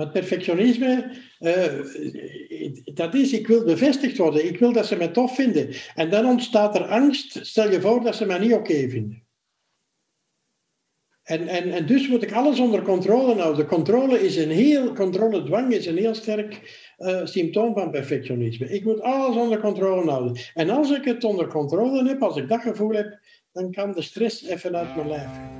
Maar perfectionisme, uh, dat is, ik wil bevestigd worden. Ik wil dat ze me tof vinden. En dan ontstaat er angst. Stel je voor dat ze mij niet oké vinden. En, en, en dus moet ik alles onder controle houden. Controle is een heel, controle-dwang is een heel sterk uh, symptoom van perfectionisme. Ik moet alles onder controle houden. En als ik het onder controle heb, als ik dat gevoel heb, dan kan de stress even uit mijn lijf.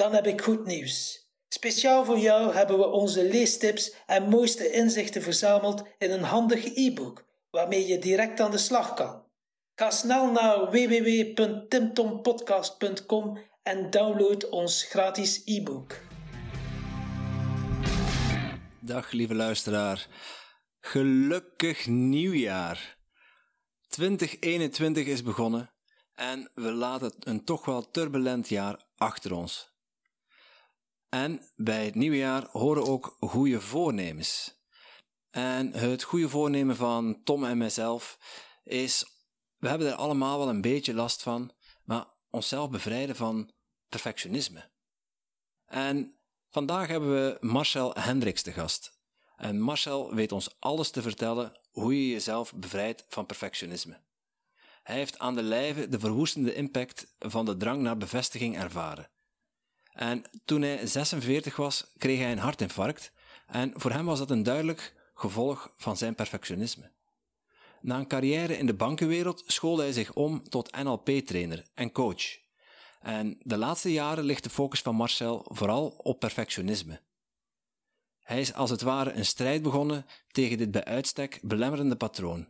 Dan heb ik goed nieuws. Speciaal voor jou hebben we onze leestips en mooiste inzichten verzameld in een handig e-book waarmee je direct aan de slag kan. Ga snel naar www.timtompodcast.com en download ons gratis e-book. Dag lieve luisteraar. Gelukkig nieuwjaar. 2021 is begonnen en we laten een toch wel turbulent jaar achter ons. En bij het nieuwe jaar horen ook goede voornemens. En het goede voornemen van Tom en mijzelf is: we hebben er allemaal wel een beetje last van, maar onszelf bevrijden van perfectionisme. En vandaag hebben we Marcel Hendricks te gast. En Marcel weet ons alles te vertellen hoe je jezelf bevrijdt van perfectionisme. Hij heeft aan de lijve de verwoestende impact van de drang naar bevestiging ervaren. En toen hij 46 was, kreeg hij een hartinfarct. En voor hem was dat een duidelijk gevolg van zijn perfectionisme. Na een carrière in de bankenwereld schoolde hij zich om tot NLP-trainer en coach. En de laatste jaren ligt de focus van Marcel vooral op perfectionisme. Hij is als het ware een strijd begonnen tegen dit bij uitstek belemmerende patroon.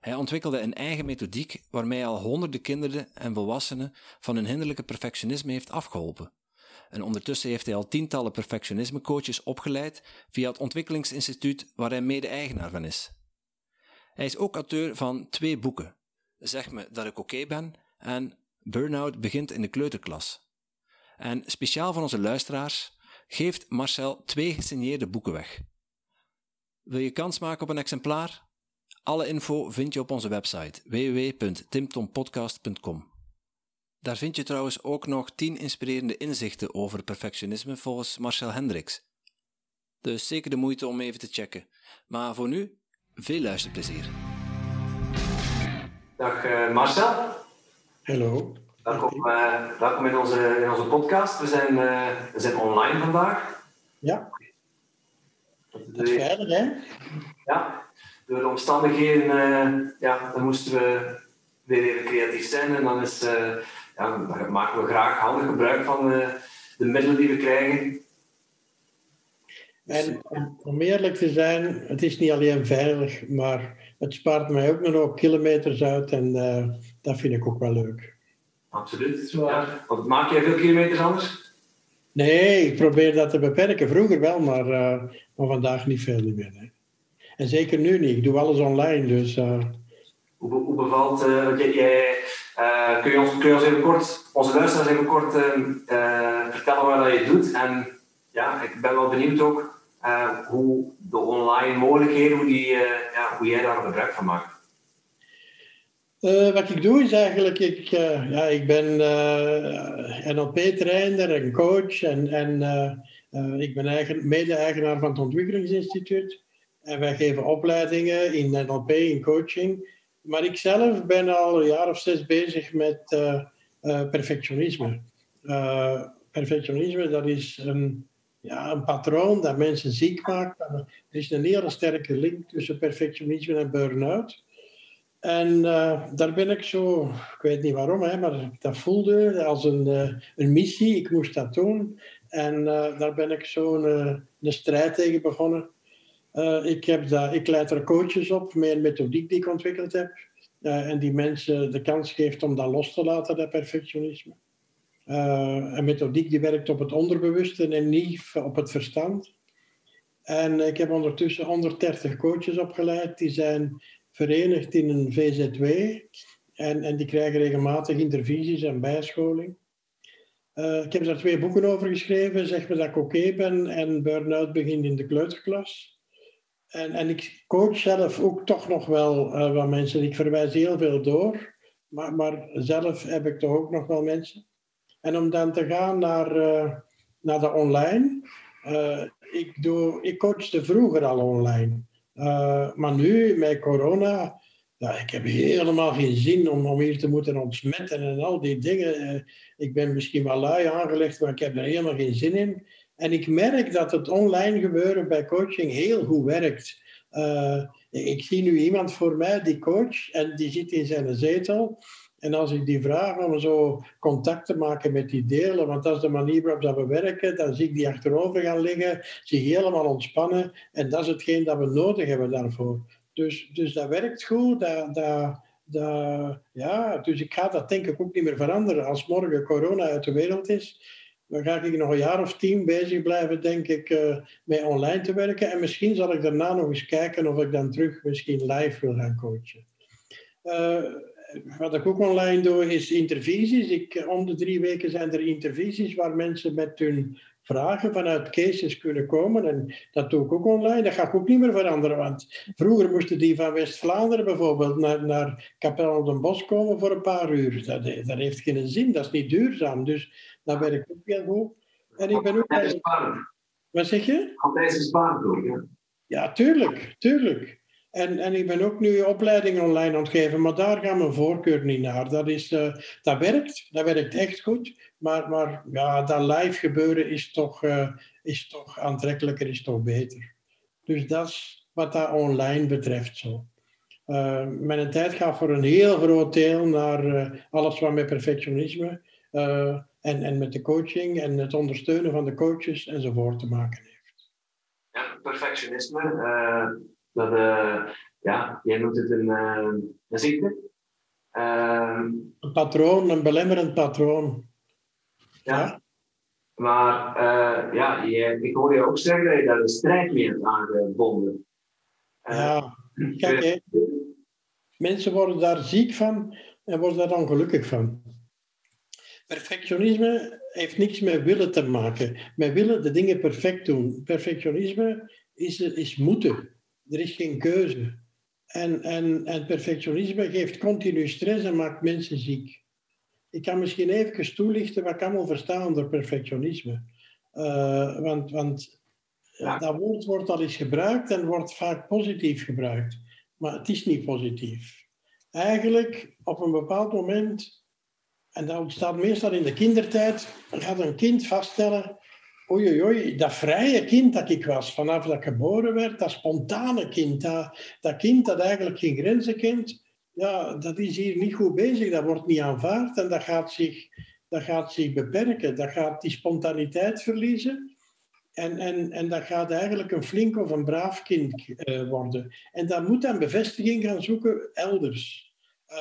Hij ontwikkelde een eigen methodiek waarmee hij al honderden kinderen en volwassenen van hun hinderlijke perfectionisme heeft afgeholpen. En ondertussen heeft hij al tientallen perfectionisme-coaches opgeleid via het Ontwikkelingsinstituut waar hij mede-eigenaar van is. Hij is ook auteur van twee boeken: Zeg me dat ik oké ben en Burnout begint in de kleuterklas. En speciaal voor onze luisteraars geeft Marcel twee gesigneerde boeken weg. Wil je kans maken op een exemplaar? Alle info vind je op onze website www.timtompodcast.com. Daar vind je trouwens ook nog 10 inspirerende inzichten over perfectionisme volgens Marcel Hendricks. Dus zeker de moeite om even te checken. Maar voor nu, veel luisterplezier. Dag uh, Marcel. Hallo. Welkom, uh, welkom in, onze, in onze podcast. We zijn, uh, we zijn online vandaag. Ja. Dat is verder, hè? Ja. Door de omstandigheden ja, dan moesten we weer even creatief zijn en dan is ja, dan maken we graag handig gebruik van de, eh, de middelen die we krijgen. En om eerlijk te zijn, het is niet alleen veilig, maar het spaart mij ook nog ook kilometers uit en uh, dat vind ik ook wel leuk. Absoluut. Ja. Want maak jij veel kilometers anders? Nee, ik probeer dat te beperken. Vroeger wel, maar, uh, maar vandaag niet veel meer. Hè. En zeker nu niet. Ik doe alles online, dus... Uh... Hoe, hoe, bevalt... Uh, jij, uh, kun, je ons, kun je ons even kort, onze luisteraars even kort uh, vertellen wat je doet? En ja, ik ben wel benieuwd ook hoe de online mogelijkheden, hoe, die, ja, hoe jij daar gebruik van maakt. Wat ik doe is eigenlijk, ik, ja, ik ben NLP-trainer en coach en, en ik ben eigen, mede-eigenaar van het Ontwikkelingsinstituut. En wij geven opleidingen in NLP, in coaching. Maar ik zelf ben al een jaar of zes bezig met uh, uh, perfectionisme. Uh, perfectionisme, dat is een, ja, een patroon dat mensen ziek maakt. Er is een hele sterke link tussen perfectionisme en burn-out. En daar ben ik zo, ik weet niet waarom, hè, maar dat voelde als een, een missie. Ik moest dat doen. En daar ben ik zo een, een strijd tegen begonnen. Uh, ik, heb dat, ik leid er coaches op met een methodiek die ik ontwikkeld heb. Uh, en die mensen de kans geeft om dat los te laten, dat perfectionisme. een methodiek die werkt op het onderbewuste en niet op het verstand. En ik heb ondertussen 130 coaches opgeleid. Die zijn verenigd in een VZW. En, en die krijgen regelmatig intervisies en bijscholing. Ik heb daar twee boeken over geschreven. Zeg me dat ik oké ben en burn-out begint in de kleuterklas. En, en ik coach zelf ook toch nog wel uh, wat mensen. Ik verwijs heel veel door. Maar, maar zelf heb ik toch ook nog wel mensen. En om dan te gaan naar, uh, naar de online. ik, doe, ik vroeger al online. maar nu, met corona, ja, ik heb helemaal geen zin om, om hier te moeten ontsmetten en al die dingen. Eh, ik ben misschien wel lui aangelegd, maar ik heb er helemaal geen zin in. En ik merk dat het online gebeuren bij coaching heel goed werkt. Uh, ik zie nu iemand voor mij die coach en die zit in zijn zetel. En als ik die vraag om zo contact te maken met die delen, want dat is de manier waarop we werken, dan zie ik die achterover gaan liggen, zie helemaal ontspannen. En dat is hetgeen dat we nodig hebben daarvoor. Dus, dus dat werkt goed. Dat, dat, ja, dus ik ga dat denk ik ook niet meer veranderen. Als morgen corona uit de wereld is, dan ga ik nog een jaar of tien bezig blijven, denk ik, uh, met online te werken. En misschien zal ik daarna nog eens kijken of ik dan terug misschien live wil gaan coachen. Uh, wat ik ook online doe, is intervisies. Ik, om de drie weken zijn er intervisies waar mensen met hun vragen vanuit cases kunnen komen. En dat doe ik ook online. Dat ga ik ook niet meer veranderen. Want vroeger moesten die van West-Vlaanderen bijvoorbeeld naar, naar Kapel op den Bos komen voor een paar uur. Dat, dat heeft geen zin. Dat is niet duurzaam. Dus dat werkt ook heel goed. En ik ben ook... Wat zeg je? Altijd is sparen, ja. Ja, tuurlijk. Tuurlijk. En, en ik ben ook nu opleidingen online aan geven, maar daar gaat mijn voorkeur niet naar. Dat, is, uh, dat werkt, dat werkt echt goed. Maar, maar ja, dat live gebeuren is toch, uh, is toch aantrekkelijker, is toch beter. Dus dat is wat dat online betreft zo. Uh, mijn tijd gaat voor een heel groot deel naar alles wat met perfectionisme en, en met de coaching en het ondersteunen van de coaches enzovoort te maken heeft. Ja, perfectionisme dat, uh, ja, jij noemt het een, uh, een ziekte. Uh, een patroon, een belemmerend patroon. Ja. ja. Maar uh, ja, ik hoor je ook zeggen dat je daar een strijd mee hebt aangebonden. ja, kijk, mensen worden daar ziek van en worden daar ongelukkig van. Perfectionisme heeft niks met willen te maken. Met willen de dingen perfect doen. Perfectionisme is, is moeten. Er is geen keuze. En, en, en perfectionisme geeft continu stress en maakt mensen ziek. Ik kan misschien even toelichten wat ik allemaal verstaan onder perfectionisme. Uh, want want ja. dat woord wordt al eens gebruikt en wordt vaak positief gebruikt. Maar het is niet positief. Eigenlijk, op een bepaald moment, en dat ontstaat meestal in de kindertijd, gaat een kind vaststellen oei, oei, dat vrije kind dat ik was, vanaf dat ik geboren werd, dat spontane kind, dat, kind dat eigenlijk geen grenzen kent, ja, dat is hier niet goed bezig, dat wordt niet aanvaard en dat gaat zich, dat gaat zich beperken, dat gaat die spontaniteit verliezen. En, en, en dat gaat eigenlijk een flink of een braaf kind uh, worden. En dat moet dan bevestiging gaan zoeken elders.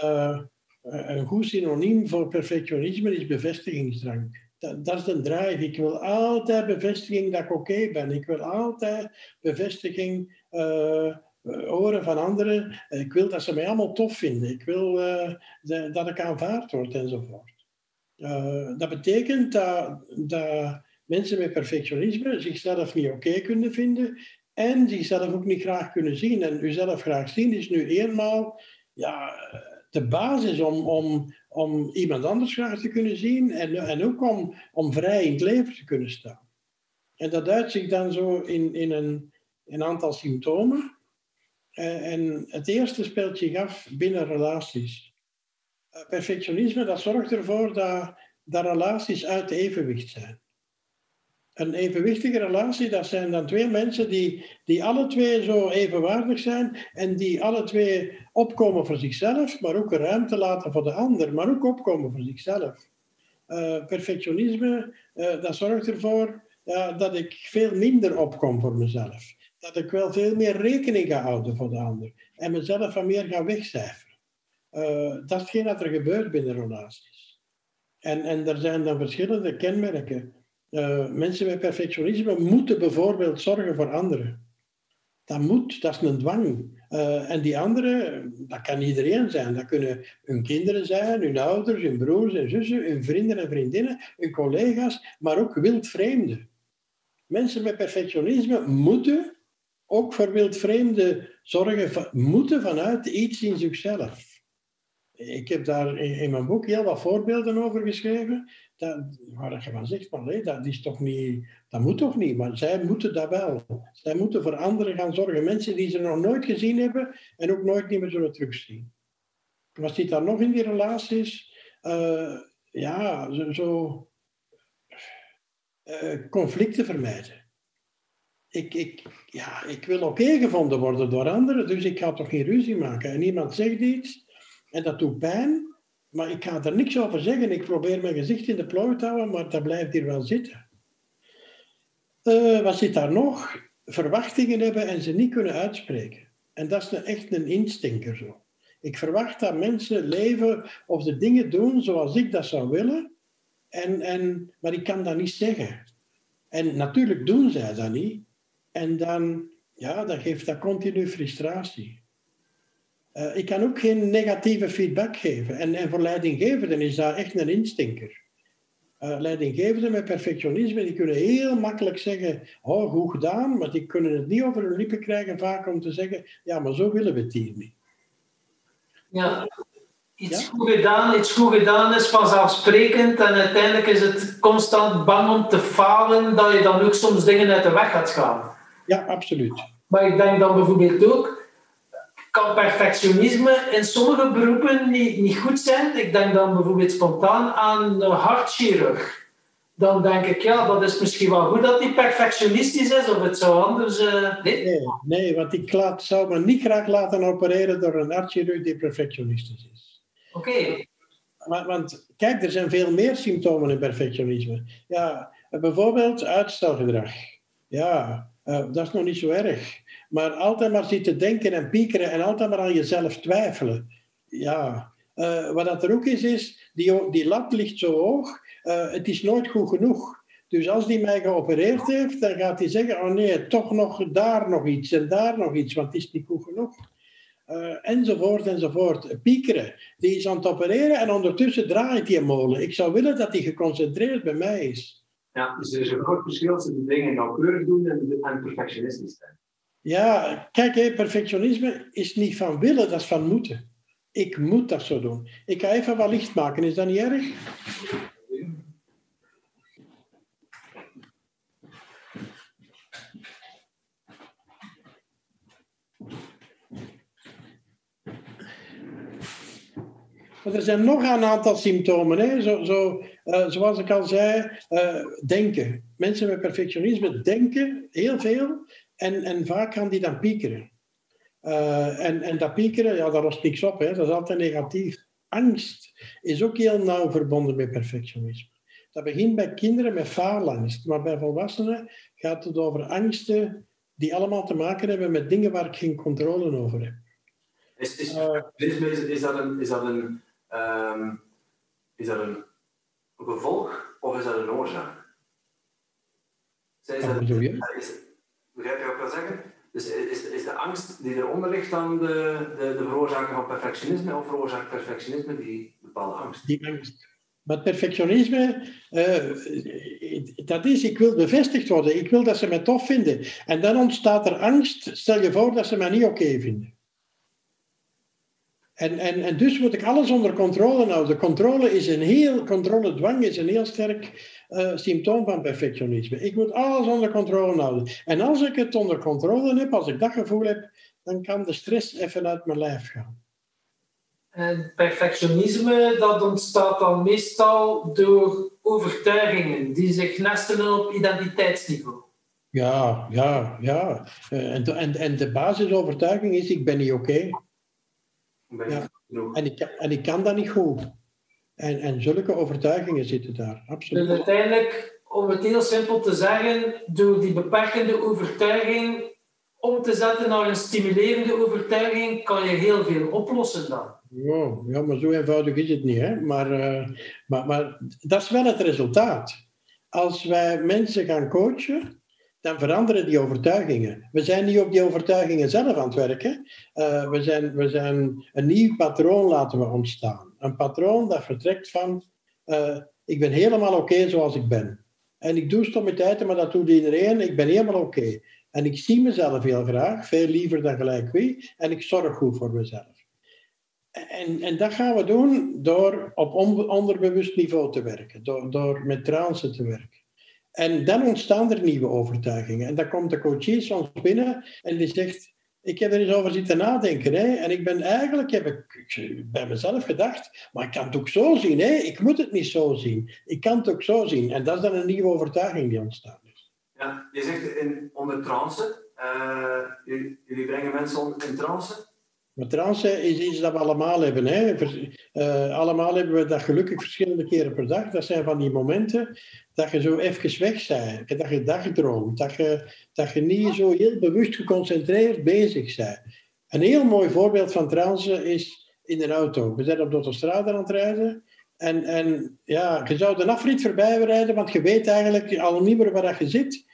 Uh, een goed synoniem voor perfectionisme is bevestigingsdrang dat, is de drive. Ik wil altijd bevestiging dat ik oké ben. Ik wil altijd bevestiging uh, horen van anderen. Ik wil dat ze mij allemaal tof vinden. Ik wil de, dat ik aanvaard word enzovoort. Dat betekent dat, dat, mensen met perfectionisme zichzelf niet oké kunnen vinden en zichzelf ook niet graag kunnen zien. En uzelf graag zien is nu eenmaal ja, de basis om, om, om iemand anders graag te kunnen zien en, en ook om, om vrij in het leven te kunnen staan. En dat uit zich dan zo in, in een, een aantal symptomen. Eh, en het eerste speelt zich af binnen relaties. Eh, perfectionisme dat zorgt ervoor dat, dat relaties uit evenwicht zijn een evenwichtige relatie, dat zijn dan twee mensen die, die alle twee zo evenwaardig zijn en die alle twee opkomen voor zichzelf, maar ook ruimte laten voor de ander, maar ook opkomen voor zichzelf. Uh, perfectionisme, uh, dat zorgt ervoor dat ik veel minder opkom voor mezelf. Dat ik wel veel meer rekening ga houden voor de ander en mezelf van meer ga wegcijferen. dat is hetgeen wat er gebeurt binnen relaties. En, en er zijn dan verschillende kenmerken. Uh, mensen met perfectionisme moeten bijvoorbeeld zorgen voor anderen. Dat moet, dat is een dwang. Uh, en die anderen, dat kan iedereen zijn. Dat kunnen hun kinderen zijn, hun ouders, hun broers en zussen, hun vrienden en vriendinnen, hun collega's, maar ook wildvreemden. Mensen met perfectionisme moeten ook voor wildvreemden zorgen, moeten vanuit iets in zichzelf. Ik heb daar in, mijn boek heel wat voorbeelden over geschreven. Waar je van zegt, maar nee, dat, is toch niet, dat moet toch niet, maar zij moeten dat wel. Zij moeten voor anderen gaan zorgen. Mensen die ze nog nooit gezien hebben en ook nooit meer zullen terugzien. Wat zit daar nog in die relaties? Uh, ja, zo, uh, conflicten vermijden. Ik, ik, ja, ik wil oké gevonden worden door anderen, dus ik ga toch geen ruzie maken. En iemand zegt iets en dat doet pijn, maar ik ga er niks over zeggen. Ik probeer mijn gezicht in de plooi te houden, maar dat blijft hier wel zitten. Uh, wat zit daar nog? Verwachtingen hebben en ze niet kunnen uitspreken. En dat is echt een instinker zo. Ik verwacht dat mensen leven of de dingen doen zoals ik dat zou willen, en, en, maar ik kan dat niet zeggen. En natuurlijk doen zij dat niet. En dan, ja, dan geeft dat continu frustratie. Uh, ik kan ook geen negatieve feedback geven. En, en voor leidinggevenden is dat echt een instinker. Uh, leidinggevenden met perfectionisme, die kunnen heel makkelijk zeggen, oh, goed gedaan, maar die kunnen het niet over hun lippen krijgen vaak om te zeggen, ja, maar zo willen we het hier niet. Ja, iets, goed gedaan, iets goed gedaan is vanzelfsprekend en uiteindelijk is het constant bang om te falen, dat je dan ook soms dingen uit de weg gaat gaan. Ja, absoluut. Maar ik denk dan bijvoorbeeld ook, kan perfectionisme in sommige beroepen niet, niet goed zijn. Ik denk dan bijvoorbeeld spontaan aan een hartchirurg. Dan denk ik, ja, dat is misschien wel goed dat hij perfectionistisch is, of het zou anders... Uh, nee? nee? want ik laat, zou me niet graag laten opereren door een hartchirurg die perfectionistisch is. Oké. Want kijk, er zijn veel meer symptomen in perfectionisme. Ja, bijvoorbeeld uitstelgedrag. Ja, uh, dat is nog niet zo erg. Maar altijd maar zitten denken en piekeren en altijd maar aan jezelf twijfelen. Ja, uh, wat dat er ook is, is die, die lat ligt zo hoog, uh, het is nooit goed genoeg. Dus als die mij geopereerd heeft, dan gaat hij zeggen, oh nee, toch nog daar nog iets en daar nog iets, want het is niet goed genoeg. Uh, enzovoort, enzovoort. Piekeren, die is aan het opereren en ondertussen draait die molen. Ik zou willen dat hij geconcentreerd bij mij is. Ja, dus er is een groot verschil tussen dingen nauwkeurig doen en, en perfectionistisch zijn. Ja, kijk, perfectionisme is niet van willen, dat is van moeten. Ik moet dat zo doen. Ik ga even wat licht maken, is dat niet erg? Er zijn nog een aantal symptomen. Hè? Zo, zo uh, zoals ik al zei, uh, denken. Mensen met perfectionisme denken heel veel en, en vaak gaan die dan piekeren. Uh, en, en dat piekeren, ja, dat lost niks op. Hè. Dat is altijd negatief. Angst is ook heel nauw verbonden met perfectionisme. Dat begint bij kinderen met faalangst. Maar bij volwassenen gaat het over angsten die allemaal te maken hebben met dingen waar ik geen controle over heb. Is, is, uh, is, dat een, is, dat een, um, is dat een gevolg of is dat een oorzaak? Zijn dat, is, Begrijp je wat ik wil zeggen? Dus is, is de angst die eronder ligt dan de, de, de veroorzaker van perfectionisme of veroorzaakt perfectionisme die bepaalde angst? Die angst. Maar perfectionisme, uh, dat is, ik wil bevestigd worden, ik wil dat ze mij tof vinden. En dan ontstaat er angst, stel je voor dat ze mij niet oké vinden. En, en, en dus moet ik alles onder controle houden. Controle is een heel, controle dwang is een heel sterk uh, symptoom van perfectionisme. Ik moet alles onder controle houden. En als ik het onder controle heb, als ik dat gevoel heb, dan kan de stress even uit mijn lijf gaan. En perfectionisme, dat ontstaat dan meestal door overtuigingen die zich nestelen op identiteitsniveau. Ja, ja, ja. Eh, en, en, en de basisovertuiging is, ik ben niet oké. Ja. En, ik, en ik kan dat niet goed. En, en zulke overtuigingen zitten daar, absoluut. Dus uiteindelijk, om het heel simpel te zeggen, door die beperkende overtuiging om te zetten naar een stimulerende overtuiging, kan je heel veel oplossen dan. Ja, ja maar zo eenvoudig is het niet. Hè? Maar, uh, maar, maar dat is wel het resultaat. Als wij mensen gaan coachen, dan veranderen die overtuigingen. We zijn niet op die overtuigingen zelf aan het werken. Uh, we, zijn, we zijn een nieuw patroon laten we ontstaan. Een patroon dat vertrekt van, uh, ik ben helemaal oké zoals ik ben. En ik doe stommiteiten, maar dat doet iedereen. Ik ben helemaal oké. En ik zie mezelf heel graag, veel liever dan gelijk wie. En ik zorg goed voor mezelf. En, en dat gaan we doen door op onderbewust niveau te werken, door, door met trance te werken. En dan ontstaan er nieuwe overtuigingen. En dan komt de coachie soms binnen en die zegt: Ik heb er eens over zitten nadenken. Hè? En ik ben eigenlijk, heb ik bij mezelf gedacht, maar ik kan het ook zo zien. Hè? Ik moet het niet zo zien. Ik kan het ook zo zien. En dat is dan een nieuwe overtuiging die ontstaan is. Ja, je zegt in, onder trance. Uh, jullie brengen mensen in trance. Maar trance is iets dat we allemaal hebben. Hè. Uh, allemaal hebben we dat gelukkig verschillende keren per dag. Dat zijn van die momenten dat je zo even weg bent. Dat je dagdroomt. Dat je, dat je niet zo heel bewust geconcentreerd bezig bent. Een heel mooi voorbeeld van trance is in een auto. We zijn op de autostrade aan het rijden. En, en ja, je zou de afrit voorbij rijden, want je weet eigenlijk al niet meer waar je zit.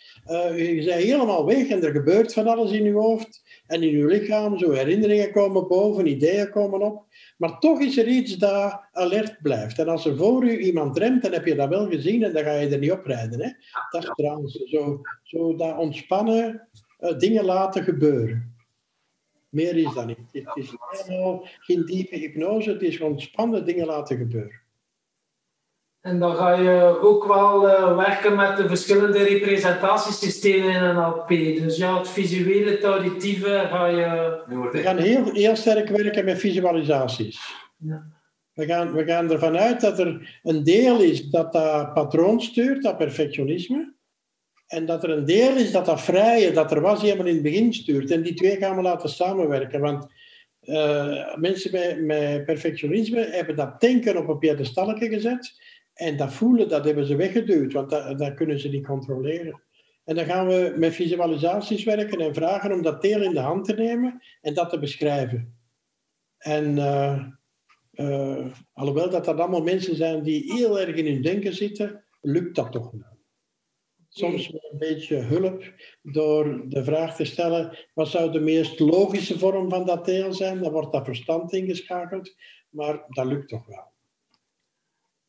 Je bent helemaal weg en er gebeurt van alles in je hoofd en in je lichaam. Zo herinneringen komen boven, ideeën komen op. Maar toch is er iets dat alert blijft. En als er voor u iemand remt, dan heb je dat wel gezien en dan ga je er niet op rijden. Hè? Dat is trouwens zo, zo dat ontspannen uh, dingen laten gebeuren. Meer is dat niet. Het is helemaal geen diepe hypnose, het is ontspannen dingen laten gebeuren. En dan ga je ook wel uh, werken met de verschillende representatiesystemen in een LP. Dus ja, het visuele, het auditieve ga je... We gaan heel, heel sterk werken met visualisaties. Ja. We, gaan, we gaan ervan uit dat er een deel is dat dat patroon stuurt, dat perfectionisme. En dat er een deel is dat dat vrije, dat er was helemaal in het begin stuurt. En die twee gaan we laten samenwerken. Want uh, mensen met, met perfectionisme hebben dat denken op een piedestalletje gezet. En dat voelen, dat hebben ze weggeduwd, want dat, dat kunnen ze niet controleren. En dan gaan we met visualisaties werken en vragen om dat deel in de hand te nemen en dat te beschrijven. En uh, uh, alhoewel dat dat allemaal mensen zijn die heel erg in hun denken zitten, lukt dat toch wel. Soms met een beetje hulp door de vraag te stellen: wat zou de meest logische vorm van dat deel zijn? Dan wordt dat verstand ingeschakeld, maar dat lukt toch wel.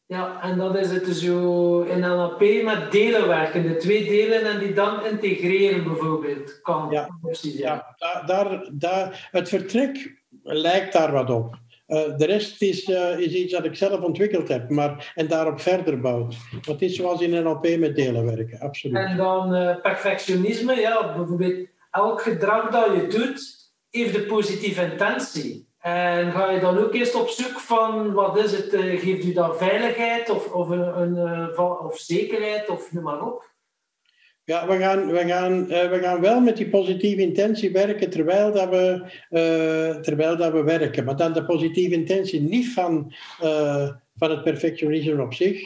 Ja, en dat is het zo in NLP met delen werken, de twee delen en die dan integreren bijvoorbeeld. Kan ja, ja daar, daar, het vertrek lijkt daar wat op. Uh, de rest is, uh, is iets dat ik zelf ontwikkeld heb maar, en daarop verder bouwt. Dat is zoals in NLP met delen werken, absoluut. En dan uh, perfectionisme, ja, bijvoorbeeld elk gedrag dat je doet, heeft een positieve intentie. En ga je dan ook eerst op zoek van wat is het, uh, geeft u dan veiligheid of, of, een, uh, of zekerheid of noem maar op? Ja, we gaan, we, gaan, uh, we gaan wel met die positieve intentie werken terwijl, dat we, terwijl dat we werken. Maar dan de positieve intentie niet van, van het perfectionisme op zich.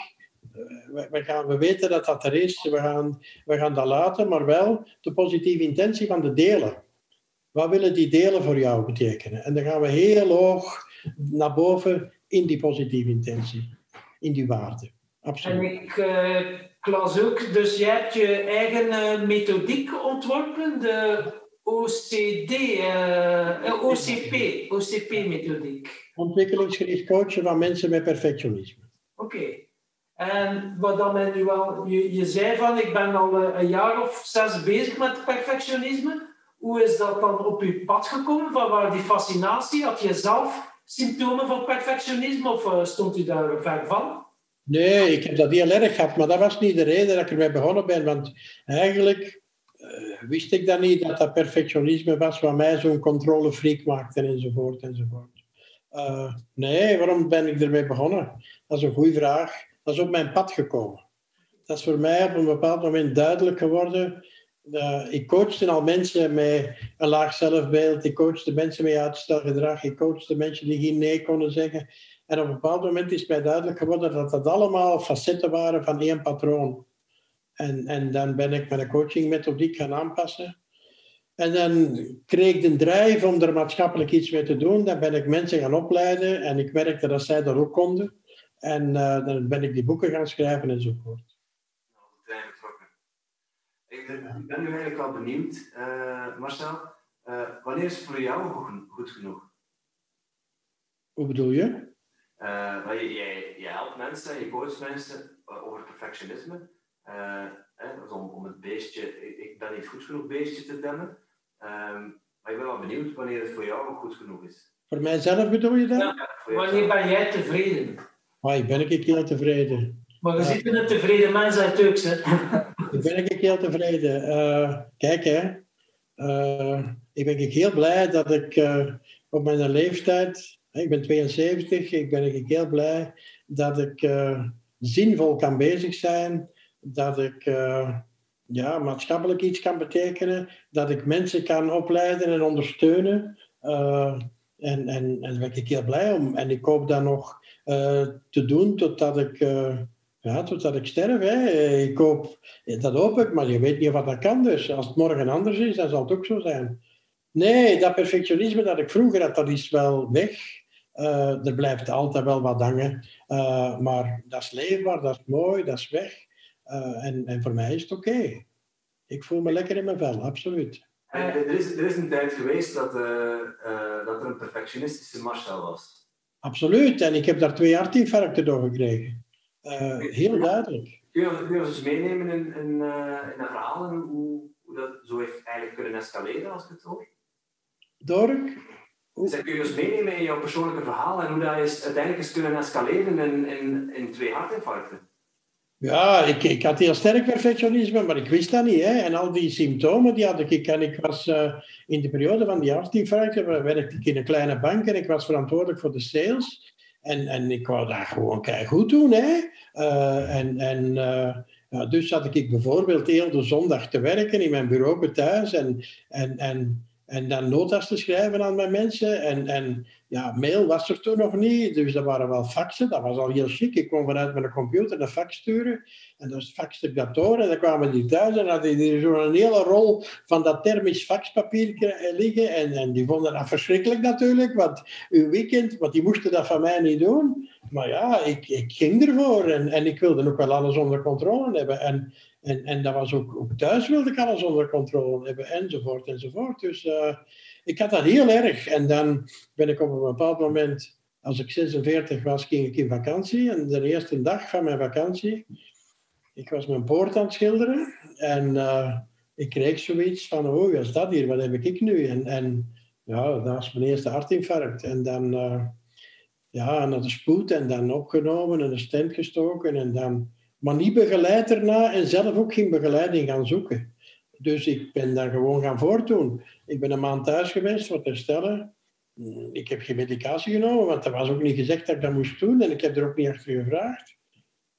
We, we, gaan, we weten dat dat er is, we gaan, we gaan dat laten, maar wel de positieve intentie van de delen. Wat willen die delen voor jou betekenen? En dan gaan we heel hoog naar boven in die positieve intentie, in die waarde. Absoluut. En ik uh, las ook, dus jij hebt je eigen uh, methodiek ontworpen, de OCD, uh, eh, OCP, OCP-methodiek. Ontwikkelingsgericht coachen van mensen met perfectionisme. Oké. En wat dan men nu wel, je, je zei van, ik ben al een jaar of zes bezig met perfectionisme. Hoe is dat dan op uw pad gekomen? Van waar die fascinatie? Had je zelf symptomen van perfectionisme of uh, stond u daar ver van? Nee, ik heb dat heel erg gehad, maar dat was niet de reden dat ik ermee begonnen ben. Want eigenlijk uh, wist ik dan niet dat dat perfectionisme was wat mij zo'n controlefreak maakte enzovoort enzovoort. Uh, nee, waarom ben ik ermee begonnen? Dat is een goede vraag. Dat is op mijn pad gekomen. Dat is voor mij op een bepaald moment duidelijk geworden uh, ik coachte al mensen met een laag zelfbeeld. Ik coachte mensen met uitstelgedrag. Ik coachte mensen die geen nee konden zeggen. En op een bepaald moment is mij duidelijk geworden dat dat allemaal facetten waren van één patroon. En, en dan ben ik mijn coachingmethodiek gaan aanpassen. En dan kreeg ik de drijf om er maatschappelijk iets mee te doen. Dan ben ik mensen gaan opleiden en ik merkte dat zij dat ook konden. En uh, dan ben ik die boeken gaan schrijven enzovoort. Ik ben, nu eigenlijk wel benieuwd, uh, Marcel. Uh, wanneer is het voor jou goed genoeg? Hoe bedoel je? Uh, je, je, je, helpt mensen, je coacht mensen over perfectionisme. Uh, om, om het beestje, ik, ik, ben niet goed genoeg beestje te demmen. Um, maar ik ben wel benieuwd wanneer het voor jou goed genoeg is. Voor mijzelf bedoel je dat? Ja, wanneer ben jij tevreden? Ah, ik ben ik heel tevreden. Maar je ziet een tevreden mens uit Turks, hè? Ik ben ik heel tevreden. Uh, kijk, hè. Uh, ik ben heel blij dat ik op mijn leeftijd ik ben 72, ik ben heel blij dat ik zinvol kan bezig zijn, dat ik ja, maatschappelijk iets kan betekenen, dat ik mensen kan opleiden en ondersteunen. En, en, en daar ben ik heel blij om. En ik hoop dat nog te doen totdat ik, ja, totdat ik sterf. Hè. Ik hoop, dat hoop ik, maar je weet niet wat dat kan. Dus als het morgen anders is, dan zal het ook zo zijn. Nee, dat perfectionisme dat ik vroeger had, dat is wel weg. Uh, er blijft altijd wel wat hangen. Uh, maar dat is leefbaar, dat is mooi, dat is weg. Uh, en, en voor mij is het oké. Ik voel me lekker in mijn vel, absoluut. er, is, er is een tijd geweest dat, dat er een perfectionistische Marcel was. Absoluut, en ik heb daar twee hartinfarcten door gekregen. Heel duidelijk. Kun je, kun je ons eens meenemen in, in, in een verhaal hoe, hoe dat zo heeft eigenlijk kunnen escaleren als ik het hoor? Door? Dus kun je eens meenemen in jouw persoonlijke verhaal en hoe dat is, uiteindelijk is kunnen escaleren in, in, in twee hartinfarcten? Ja, ik, ik had heel sterk perfectionisme, maar ik wist dat niet. Hè. En al die symptomen die had ik. En ik was uh, in de periode van die hartinfarcten, werkte ik in een kleine bank en ik was verantwoordelijk voor de sales. En, en ik wou daar gewoon goed doen. Hè. Uh, en, en ja, dus zat ik bijvoorbeeld heel de zondag te werken in mijn bureau thuis. En, en, en en dan notas te schrijven aan mijn mensen. En, en ja, mail was er toen nog niet, dus dat waren wel faxen. Dat was al heel chic. Ik kon vanuit mijn computer een fax sturen. En dan faxte ik dat en dan kwamen die thuis en hadden die zo'n hele rol van dat thermisch faxpapier eh, liggen. En, en die vonden dat verschrikkelijk natuurlijk, want uw weekend, want die moesten dat van mij niet doen. Maar ja, ik, ik ging ervoor en, en ik wilde ook wel alles onder controle hebben. En en, en dat was ook, ook thuis wilde ik alles onder controle hebben, enzovoort, enzovoort. Dus uh, ik had dat heel erg. En dan ben ik op een bepaald moment, als ik 46 was, ging ik in vakantie. En de eerste dag van mijn vakantie, ik was mijn poort aan het schilderen. En uh, ik kreeg zoiets van, oh, wat is dat hier? Wat heb ik nu? En, en ja, dat was mijn eerste hartinfarct. En dan uh, ja, naar de spoed en dan opgenomen en een stent gestoken. En dan maar niet begeleid erna en zelf ook geen begeleiding gaan zoeken. Dus ik ben daar gewoon gaan voortdoen. Ik ben een maand thuis geweest wat herstellen. Ik heb geen medicatie genomen, want dat was ook niet gezegd dat ik dat moest doen. En ik heb er ook niet achter gevraagd.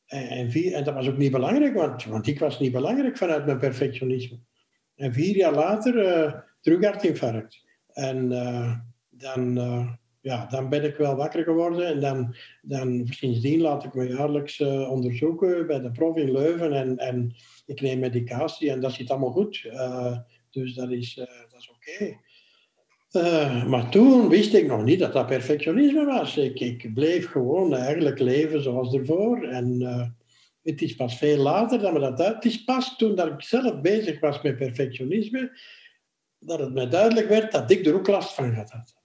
En, vier, en dat was ook niet belangrijk, want, want ik was niet belangrijk vanuit mijn perfectionisme. En vier jaar later uh, terug. En uh, dan, uh, ja, dan ben ik wel wakker geworden en dan, dan sindsdien laat ik me jaarlijks uh, onderzoeken bij de prof in Leuven en, en ik neem medicatie en dat zit allemaal goed. Uh, dus dat is, uh, dat is oké. Maar toen wist ik nog niet dat dat perfectionisme was. Ik, ik bleef gewoon eigenlijk leven zoals ervoor. En het is pas veel later dat me dat uit... Het is pas toen dat ik zelf bezig was met perfectionisme, dat het mij duidelijk werd dat ik er ook last van had.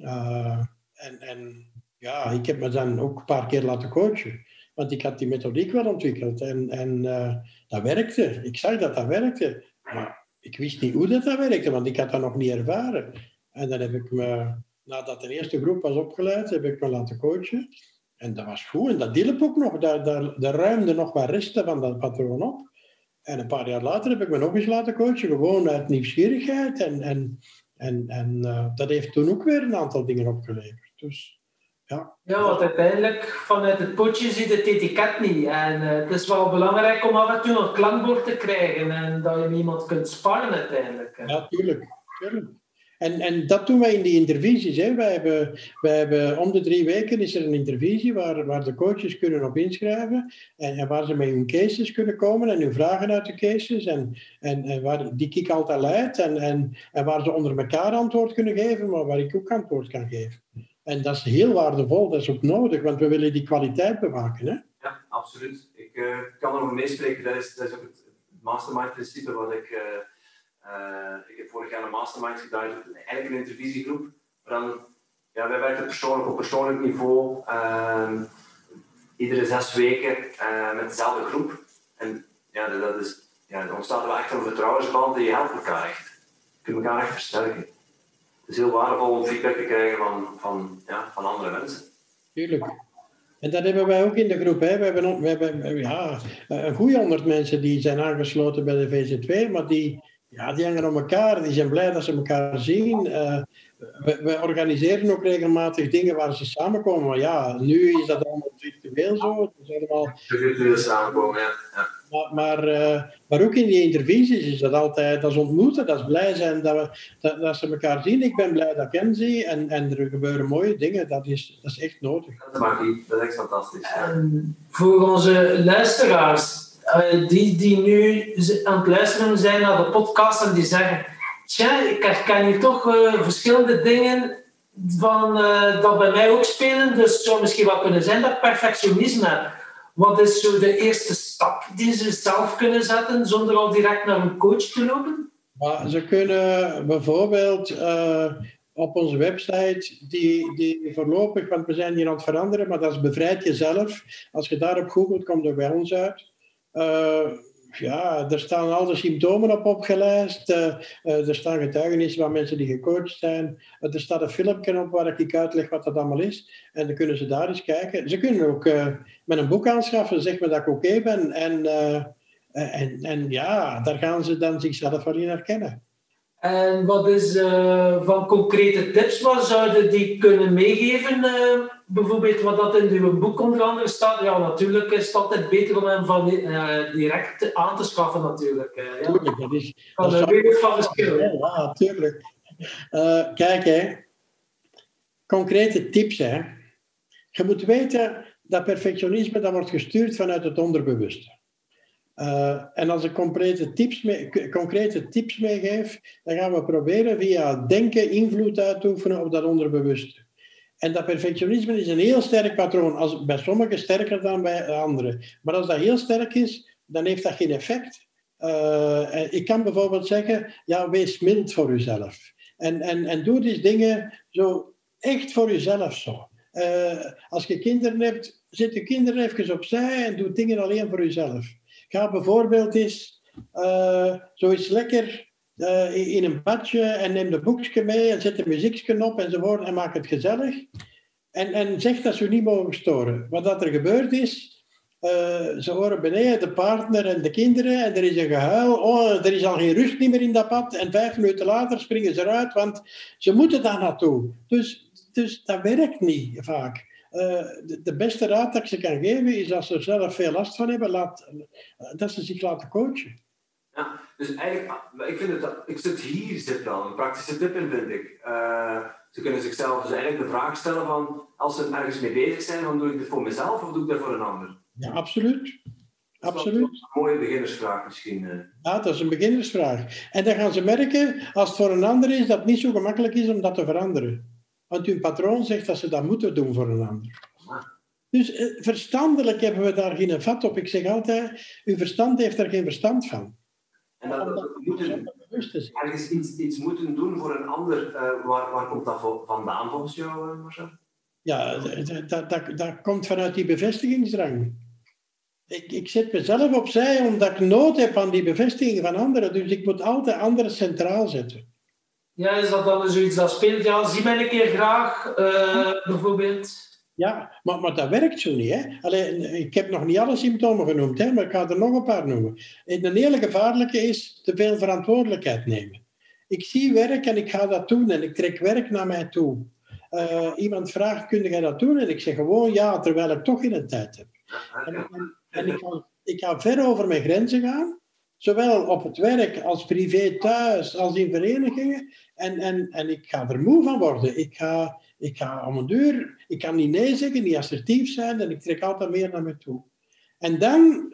Uh, en, en ja, ik heb me dan ook een paar keer laten coachen. Want ik had die methodiek wel ontwikkeld en, en uh, dat werkte. Ik zag dat dat werkte. Maar ik wist niet hoe dat, dat werkte, want ik had dat nog niet ervaren. En dan heb ik me, nadat de eerste groep was opgeleid, heb ik me laten coachen. En dat was goed. En dat hielp ook nog. Daar, daar, nog wat resten van dat patroon op. En een paar jaar later heb ik me nog eens laten coachen. Gewoon uit nieuwsgierigheid. En, en en, en uh, dat heeft toen ook weer een aantal dingen opgeleverd. Dus, ja. ja, want uiteindelijk vanuit het potje ziet het etiket niet. En uh, het is wel belangrijk om af en toe een klankbord te krijgen en dat je iemand kunt sparren uiteindelijk. Ja, tuurlijk. tuurlijk. En, en dat doen wij in die intervisies. Wij, hebben, wij hebben om de drie weken is er een intervisie waar, waar de coaches kunnen op inschrijven. En, en waar ze met hun cases kunnen komen en hun vragen uit de cases. En, en, en waar, die ik altijd leid. En, en, en waar ze onder elkaar antwoord kunnen geven, maar waar ik ook antwoord kan geven. En dat is heel waardevol, dat is ook nodig, want we willen die kwaliteit bewaken. Hè? Ja, absoluut. Ik uh, kan erover meespreken. Dat is, dat is ook het mastermind-principe wat ik. Uh, ik heb vorig jaar een mastermind gedaan, eigenlijk een intervisiegroep. Dan, ja, wij werken persoonlijk op persoonlijk niveau, uh, iedere zes weken uh, met dezelfde groep. En ja, dat is, ja, dan ontstaat er echt een vertrouwensband en je helpt elkaar echt. Je kunt elkaar echt versterken. Het is heel waardevol om feedback te krijgen van, van, ja, van andere mensen. Tuurlijk. En dat hebben wij ook in de groep. Hè. We hebben, we hebben ja, een goede honderd mensen die zijn aangesloten bij de VZ2, maar die, ja, die hangen om elkaar, die zijn blij dat ze elkaar zien. Uh, we, we, organiseren ook regelmatig dingen waar ze samenkomen. Maar ja, nu is dat allemaal virtueel zo. Het is allemaal... Virtueel samenkomen, ja. ja. Maar, maar, uh, maar, ook in die intervisies is dat altijd, dat is ontmoeten, dat is blij zijn dat, we, dat, dat ze elkaar zien. Ik ben blij dat ik hen zie en, en er gebeuren mooie dingen. Dat is, dat is echt nodig. Dat mag niet, dat is echt fantastisch. En voor onze luisteraars, die, die nu aan het luisteren zijn naar de podcast en die zeggen: Tja, ik herken hier toch uh, verschillende dingen van, uh, dat bij mij ook spelen. Dus het zou misschien wel kunnen zijn dat perfectionisme. Wat is zo de eerste stap die ze zelf kunnen zetten zonder al direct naar een coach te lopen? Maar ze kunnen bijvoorbeeld op onze website, die, die voorlopig, want we zijn hier aan het veranderen, maar dat is bevrijd jezelf. Als je daarop googelt, komt er bij ons uit. Uh, ja, er staan al de symptomen op opgelijst. Uh, uh, er staan getuigenissen van mensen die gecoacht zijn. er staat een filmpje op waar ik uitleg wat dat allemaal is. En dan kunnen ze daar eens kijken. Ze kunnen ook met een boek aanschaffen, zeg maar dat ik oké ben. En, en, en ja, daar gaan ze dan zichzelf wel in herkennen. En wat is uh, van concrete tips, wat zouden die kunnen meegeven? Uh, bijvoorbeeld wat dat in uw boek onder andere staat. Ja, natuurlijk is het altijd beter om hem van uh, direct aan te schaffen natuurlijk. ja. Tuurlijk, dat is... Van de wereld van verschil. Ja, tuurlijk. kijk, hè. concrete tips. Hè. Je moet weten dat perfectionisme dat wordt gestuurd vanuit het onderbewuste. Uh, en als ik concrete tips, mee, concrete tips meegeef, dan gaan we proberen via denken invloed uit te oefenen op dat onderbewuste. En dat perfectionisme is een heel sterk patroon, als, bij sommigen sterker dan bij anderen. Maar als dat heel sterk is, dan heeft dat geen effect. Uh, ik kan bijvoorbeeld zeggen, ja, wees mild voor jezelf. En, en, en doe die dingen zo echt voor jezelf zo. Uh, als je kinderen hebt, zet je kinderen even opzij en doe dingen alleen voor jezelf. Ga bijvoorbeeld eens uh, zoiets lekker uh, in een badje en neem de boekje mee en zet de muziekje op enzovoort en maak het gezellig. En, en zeg dat ze niet mogen storen. Wat dat er gebeurd is, uh, ze horen beneden de partner en de kinderen en er is een gehuil. Oh, er is al geen rust meer in dat pad. En vijf minuten later springen ze eruit, want ze moeten daar naartoe. Dus, dus dat werkt niet vaak. Uh, de, de, beste raad dat ik ze kan geven is als ze er zelf veel last van hebben, laat, dat ze zich laten coachen. Ja, dus eigenlijk, ik vind het, ik zit hier zit wel een praktische tip in, vind ik. Uh, ze kunnen zichzelf dus eigenlijk de vraag stellen van, als ze ergens mee bezig zijn, dan doe ik dit voor mezelf of doe ik dat voor een ander? Ja, absoluut. Absoluut. Dat is een mooie beginnersvraag misschien. Uh. Ja, dat is een beginnersvraag. En dan gaan ze merken, als het voor een ander is, dat het niet zo gemakkelijk is om dat te veranderen. Want hun patroon zegt dat ze dat moeten doen voor een ander. Dus eh, verstandelijk hebben we daar geen vat op. Ik zeg altijd, uw verstand heeft er geen verstand van. En dat, we moeten ergens iets, iets moeten doen voor een ander, uh, waar, waar komt dat vandaan volgens jou, uh, Marcel? Ja, dat, dat, dat komt vanuit die bevestigingsdrang. Ik, ik zet mezelf opzij omdat ik nood heb aan die bevestiging van anderen. Dus ik moet altijd anderen centraal zetten. Ja, is dat dan zoiets dat speelt? Ja, zie mij een keer graag, uh, bijvoorbeeld. Ja, maar, maar dat werkt zo niet. Hè? Allee, ik heb nog niet alle symptomen genoemd, hè, maar ik ga er nog een paar noemen. een hele gevaarlijke is te veel verantwoordelijkheid nemen. Ik zie werk en ik ga dat doen en ik trek werk naar mij toe. Uh, iemand vraagt, kun jij dat doen? En ik zeg gewoon ja, terwijl ik toch geen tijd heb. En, en, en ik, ga, ik ga ver over mijn grenzen gaan Zowel op het werk als privé thuis, als in verenigingen. En, en, en ik ga er moe van worden. Ik ga, ik ga om een deur, ik kan niet nee zeggen, niet assertief zijn en ik trek altijd meer naar me toe. En dan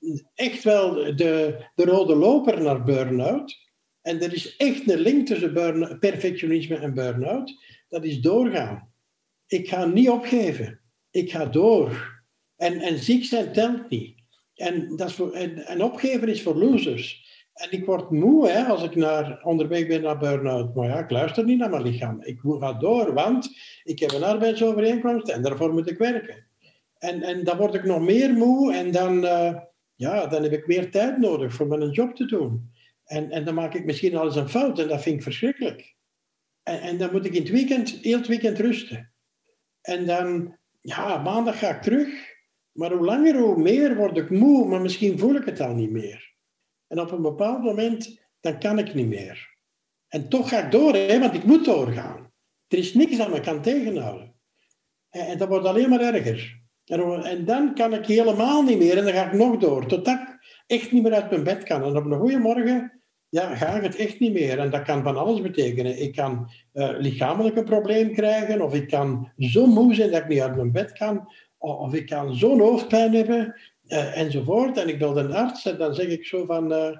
eh, echt wel de, de rode loper naar burn-out. En er is echt een link tussen perfectionisme en burn-out. Dat is doorgaan. Ik ga niet opgeven. Ik ga door. En, en ziek zijn telt niet. En, dat is voor, en, en opgeven is voor losers. En ik word moe hè, als ik naar, onderweg ben naar burn-out. Maar ja, ik luister niet naar mijn lichaam. Ik ga door, want ik heb een arbeidsovereenkomst en daarvoor moet ik werken. En, en dan word ik nog meer moe en dan, uh, ja, dan heb ik meer tijd nodig voor mijn job te doen. En, en dan maak ik misschien al eens een fout en dat vind ik verschrikkelijk. En, en dan moet ik in het weekend, heel het weekend rusten. En dan, ja, maandag ga ik terug. Maar hoe langer, hoe meer word ik moe, maar misschien voel ik het al niet meer. En op een bepaald moment, dan kan ik niet meer. En toch ga ik door, hè, want ik moet doorgaan. Er is niks dat me kan tegenhouden. En, dat wordt alleen maar erger. En, en, dan kan ik helemaal niet meer en dan ga ik nog door. Totdat ik echt niet meer uit mijn bed kan. En op een goede morgen ja, ga ik het echt niet meer. En dat kan van alles betekenen. Ik kan uh, lichamelijke probleem krijgen, of ik kan zo moe zijn dat ik niet uit mijn bed kan, of ik kan zo'n hoofdpijn hebben, uh, enzovoort. En ik bel een arts en dan zeg ik zo van, uh,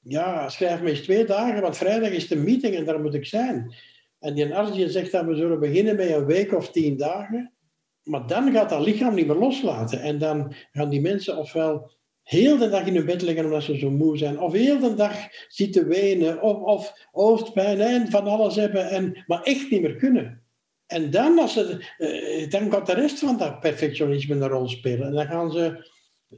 ja, schrijf me eens twee dagen, want vrijdag is de meeting en daar moet ik zijn. En die arts zegt dat we zullen beginnen met een week of tien dagen. Maar dan gaat dat lichaam niet meer loslaten. En dan gaan die mensen ofwel heel de dag in hun bed liggen omdat ze zo moe zijn. Of heel de dag zitten wenen. Of, of hoofdpijn en van alles hebben. En, maar echt niet meer kunnen. En dan, als ze, uh, dan gaat de rest van dat perfectionisme een rol spelen. En dan gaan ze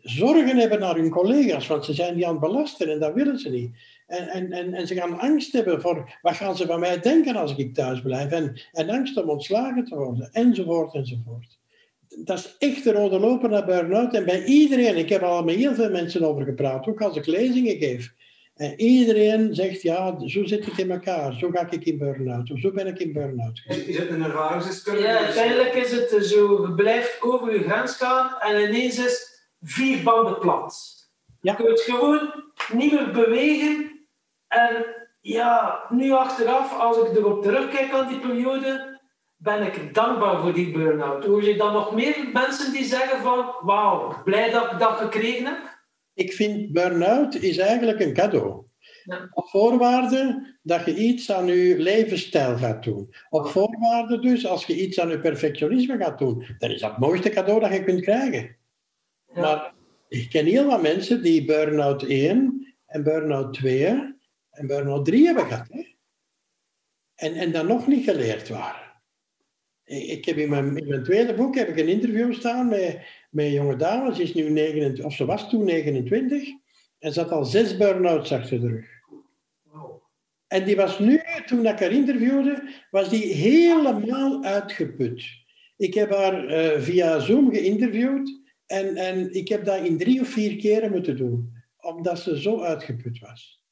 zorgen hebben naar hun collega's, want ze zijn die aan het belasten en dat willen ze niet. En, en, en, en ze gaan angst hebben voor wat gaan ze van mij denken als ik thuis blijf. En, en angst om ontslagen te worden, enzovoort, enzovoort. Dat is echt de rode loper naar burn-out. En bij iedereen, ik heb er al met heel veel mensen over gepraat, ook als ik lezingen geef. En iedereen zegt, ja, zo zit het in elkaar. Zo ga ik in burn-out. Of zo ben ik in burn-out. Is het een ervaringsdeskundige? Ja, uiteindelijk is het zo, je blijft over je grens gaan en ineens is vier banden plat. Ja. Je kunt gewoon niet meer bewegen. En ja, nu achteraf, als ik erop terugkijk aan die periode, ben ik dankbaar voor die burn-out. Hoor je dan nog meer mensen die zeggen van, wauw, blij dat ik dat gekregen heb? Ik vind burn-out is eigenlijk een cadeau. Ja. Op voorwaarde dat je iets aan je levensstijl gaat doen. Op voorwaarde dus, als je iets aan je perfectionisme gaat doen, dan is dat het mooiste cadeau dat je kunt krijgen. Maar ik ken heel wat mensen die burn-out 1 en burn-out 2 en burn-out 3 hebben gehad. Hè? En, en dat nog niet geleerd waren. Ik heb in mijn, in mijn tweede boek heb ik een interview staan met, met een jonge dame. Ze, is nu 29, of ze was toen 29 en ze had al zes burn-outs achter de rug. En die was nu, toen ik haar interviewde, was die helemaal uitgeput. Ik heb haar uh, via Zoom geïnterviewd en, en ik heb dat in drie of vier keren moeten doen, omdat ze zo uitgeput was.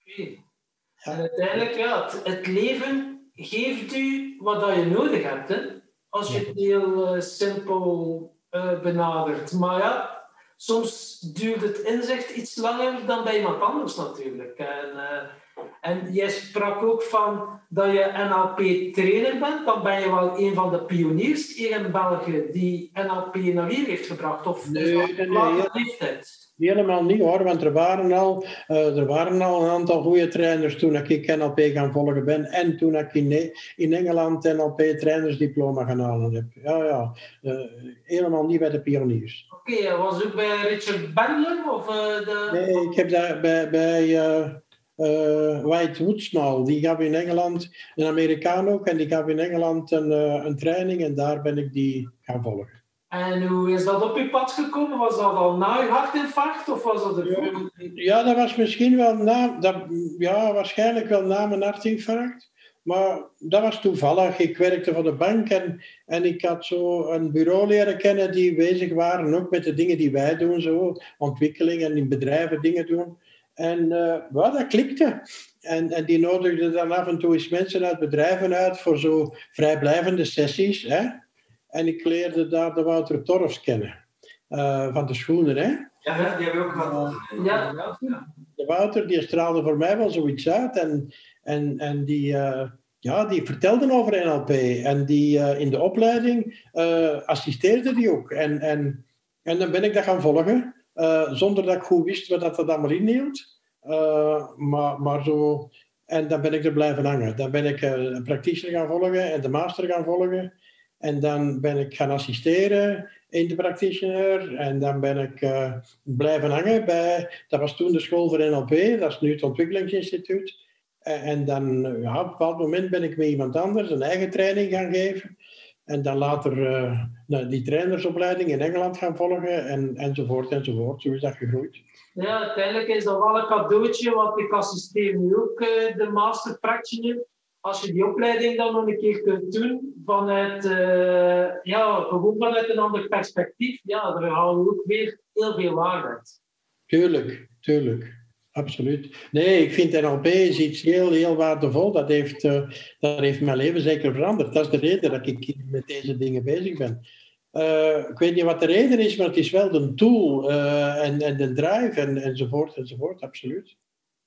Oké. Ja. En uiteindelijk, ja, het, het, leven geeft u wat dat je nodig hebt, hè? als je het heel uh, simpel uh, benadert. Maar ja, soms duurt het inzicht iets langer dan bij iemand anders natuurlijk. En, uh, en jij sprak ook van dat je NLP-trainer bent. Dan ben je wel een van de pioniers hier in België die NLP naar hier heeft gebracht. Of nee, is dat nee, nee, Helemaal niet hoor, want er waren, al, uh, er waren al een aantal goede trainers toen ik NLP gaan volgen ben. En toen ik in, in Engeland NLP-trainersdiploma gaan halen heb. Ja, ja. Uh, helemaal niet bij de pioniers. Oké, okay, was ook bij Richard Bandler? Of, uh, de... Nee, ik heb daar bij... bij White Woodsnall. Die gaf in Engeland, een Amerikaan ook, en die gaf in Engeland een, een training en daar ben ik die gaan volgen. En hoe is dat op je pad gekomen? Was dat al na je hartinfarct of was dat ervoor? Ja, dat was misschien wel na, dat, ja, waarschijnlijk wel na mijn hartinfarct. Maar dat was toevallig. Ik werkte voor de bank en, en ik had zo een bureau leren kennen die bezig waren ook met de dingen die wij doen, zo ontwikkeling en in bedrijven dingen doen. En uh, well, dat klikte. En, en die nodigde dan af en toe eens mensen uit bedrijven uit voor zo vrijblijvende sessies. Hè? En ik leerde daar de Wouter Torfs kennen, uh, van de schoenen. Hè? Ja, die hebben we ook gehad. Ja. De Wouter die straalde voor mij wel zoiets uit. En, en, en die, eh, ja, die vertelde over NLP. En die eh, in de opleiding eh, assisteerde die ook. En, en, en dan ben ik dat gaan volgen. eh, zonder dat ik goed wist wat dat, dat allemaal inhield. Eh, maar, maar zo... En dan ben ik er blijven hangen. Dan ben ik eh, een practitioner gaan volgen en de master gaan volgen. En dan ben ik gaan assisteren in de practitioner. En dan ben ik eh, blijven hangen bij... Dat was toen de school voor NLP. Dat is nu het Ontwikkelingsinstituut. En, dan, eh, ja, op een bepaald moment ben ik met iemand anders een eigen training gaan geven. En dan later eh, nou, die trainersopleiding in Engeland gaan volgen. En, enzovoort, enzovoort. Zo is dat gegroeid. Ja, uiteindelijk is dat wel een cadeautje, want ik assisteer nu ook de master practitioner. Als je die opleiding dan nog een keer kunt doen, vanuit, eh, ja, gewoon vanuit een ander perspectief, ja, daar halen we ook weer heel veel waarde. Tuurlijk, tuurlijk. Absoluut. Nee, ik vind NLP is iets heel, heel waardevol. Dat heeft, eh, dat heeft mijn leven zeker veranderd. Dat is de reden dat ik met deze dingen bezig ben. Eh, ik weet niet wat de reden is, maar het is wel de tool en, en de drive en, enzovoort, enzovoort, absoluut.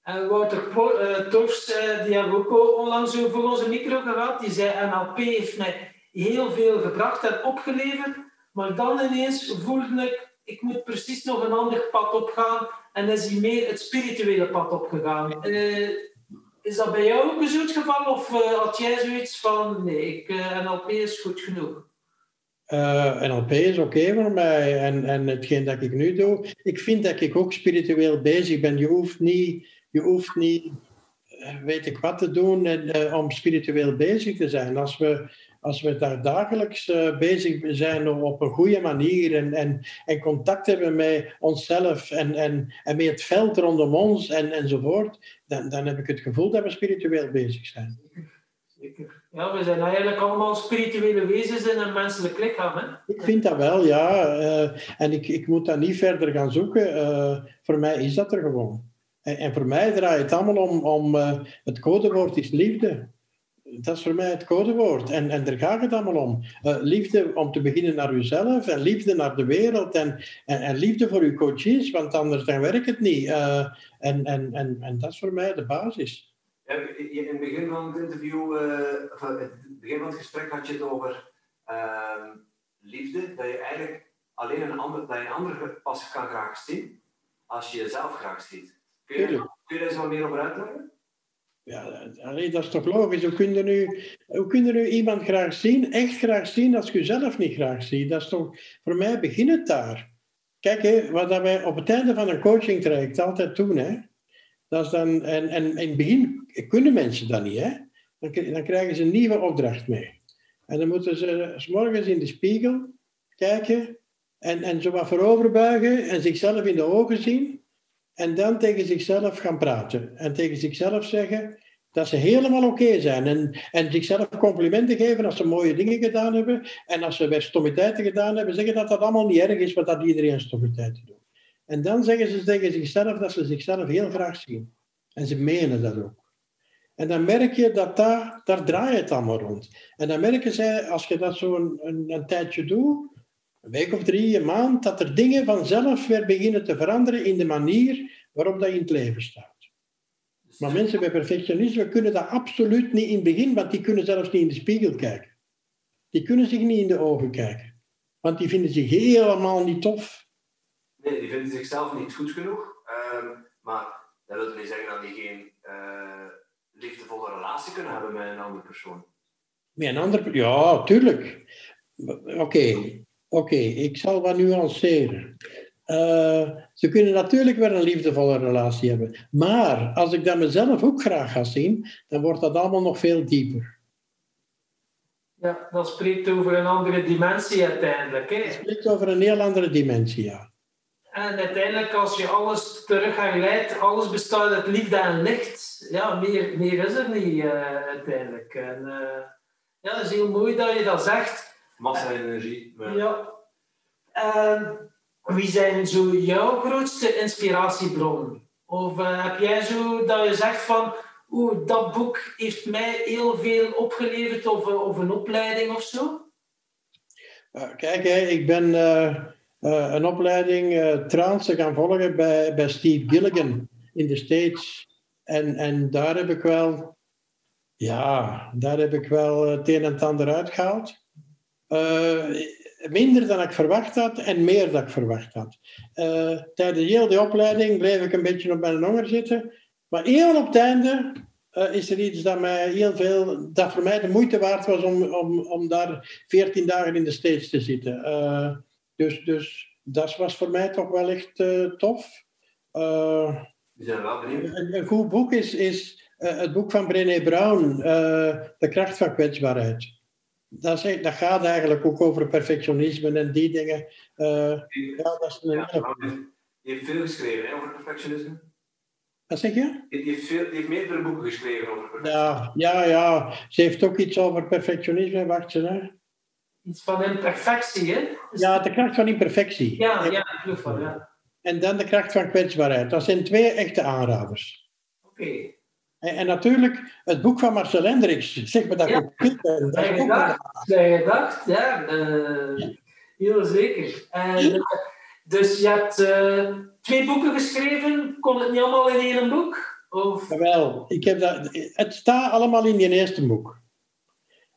En Wouter eh, Torfs, eh, die hebben we ook onlangs voor onze micro gehad, die zei NLP heeft mij heel veel gebracht en opgeleverd, maar dan ineens voelde ik, ik moet precies nog een ander pad opgaan en is hij meer het spirituele pad opgegaan. Eh, is dat bij jou ook een zo'n geval of had jij zoiets van, nee, ik, NLP is goed genoeg? NLP is oké voor mij en, en hetgeen dat ik nu doe. Ik vind dat ik ook spiritueel bezig ben. Je hoeft niet, je hoeft niet eh, weet ik wat te doen en, eh, om spiritueel bezig te zijn. Als we, als we daar dagelijks eh, bezig zijn op een goede manier en, en, en contact hebben met onszelf en, en, en met het veld rondom ons en, enzovoort, dan, dan heb ik het gevoel dat we spiritueel bezig zijn. Zeker. Ja, we zijn eigenlijk allemaal spirituele wezens in een menselijk lichaam. Hè? Ik vind dat wel, ja. En ik, ik moet dat niet verder gaan zoeken. Voor mij is dat er gewoon. En, en voor mij draait het allemaal om, om eh, het codewoord is liefde. Dat is voor mij het codewoord. En, en daar gaat het allemaal om. Eh, liefde om te beginnen naar uzelf en liefde naar de wereld en, en, en liefde voor uw coaches, want anders dan werkt het niet. Eh, en, en, en, en dat is voor mij de basis. In het begin van het interview, in het begin van het gesprek had je het over ehm, liefde, dat je eigenlijk alleen een ander, dat een ander pas kan graag zien als je jezelf graag ziet. Kun je, Tuurlijk. kun je daar wat meer over uitleggen? Ja, allee, dat is toch logisch. Hoe kun, je nu, hoe kun je nu iemand graag zien, echt graag zien, als je jezelf niet graag ziet? Dat is toch, voor mij begint het daar. Kijk, hè, wat dat wij op het einde van een coaching traject altijd doen, hè, dat is dan, en, en in het begin kunnen mensen dat niet, hè? Dan, dan krijgen ze een nieuwe opdracht mee. En dan moeten ze s morgens in de spiegel kijken en, en zo wat vooroverbuigen en zichzelf in de ogen zien. En dan tegen zichzelf gaan praten. En tegen zichzelf zeggen dat ze helemaal oké zijn. En, en zichzelf complimenten geven als ze mooie dingen gedaan hebben. En als ze weer stommiteiten gedaan hebben, zeggen dat dat allemaal niet erg is, want dat iedereen stommiteiten doet. En dan zeggen ze tegen zichzelf dat ze zichzelf heel graag zien. En ze menen dat ook. En dan merk je dat daar, daar draait het allemaal rond. En dan merken zij, als je dat zo een, een, een tijdje doet, een week of drie, een maand, dat er dingen vanzelf weer beginnen te veranderen in de manier waarop dat in het leven staat. Maar mensen bij perfectionisme kunnen dat absoluut niet in het begin, want die kunnen zelfs niet in de spiegel kijken. Die kunnen zich niet in de ogen kijken. Want die vinden zich helemaal niet tof. Nee, die vinden zichzelf niet goed genoeg. Ehm, maar dat wil niet zeggen dat die geen eh, liefdevolle relatie kunnen hebben met een andere persoon. Met een ander... Ja, tuurlijk. Oké, oké, ik zal wat nuanceren. Eh, ze kunnen natuurlijk wel een liefdevolle relatie hebben. Maar als ik dat mezelf ook graag ga zien, dan wordt dat allemaal nog veel dieper. Ja, dat spreekt over een andere dimensie uiteindelijk. Hè? Het spreekt over een heel andere dimensie, ja. En uiteindelijk, als je alles terug herleidt, alles bestaat uit liefde en licht. Ja, meer, meer is er niet eh, uiteindelijk. En, eh, ja, het is heel mooi dat je dat zegt. Massa en energie. maar- Ja. En wie zijn zo jouw grootste inspiratiebronnen? Of eh, heb jij zo dat je zegt van, oeh, dat boek heeft mij heel veel opgeleverd of, eh, of een opleiding of zo? Uh, kijk, hè, ik ben. eh, eh, een opleiding uh, trance gaan volgen bij, bij Steve Gilligan in de States. En, en daar heb ik wel, ja, daar heb ik wel het een en het ander uitgehaald. Minder dan ik verwacht had en meer dan ik verwacht had. tijdens heel die opleiding bleef ik een beetje op mijn honger zitten. Maar heel op het einde uh, is er iets dat mij heel veel, dat voor mij de moeite waard was om, om, om daar 14 dagen in de States te zitten. Uh, dus, dus dat was voor mij toch wel echt tof. Die zijn wel een, een, goed boek is, is het boek van Brené Brown, De kracht van kwetsbaarheid. Dat, is, dat gaat eigenlijk ook over perfectionisme en die dingen. ja, dat is een ja, je heeft veel geschreven hè, over perfectionisme. Wat zeg je? Die heeft, veel, die heeft meerdere boeken geschreven over perfectionisme. Ja, ja, ja. Ze heeft ook iets over perfectionisme. Wacht ze, hè? Iets van imperfectie, hè? Ja, de kracht van imperfectie. Ja, ja, ik van, ja. En dan de kracht van kwetsbaarheid. Dat zijn twee echte aanraders. Oké. En, en, natuurlijk, het boek van Marcel Hendricks, zeg maar dat ja. Dat is gedacht, gedacht, ja. Uh, heel zeker. En, dus je hebt uh, twee boeken geschreven. Kon het niet allemaal in één boek? Of? Wel, ik heb dat, het staat allemaal in die eerste boek.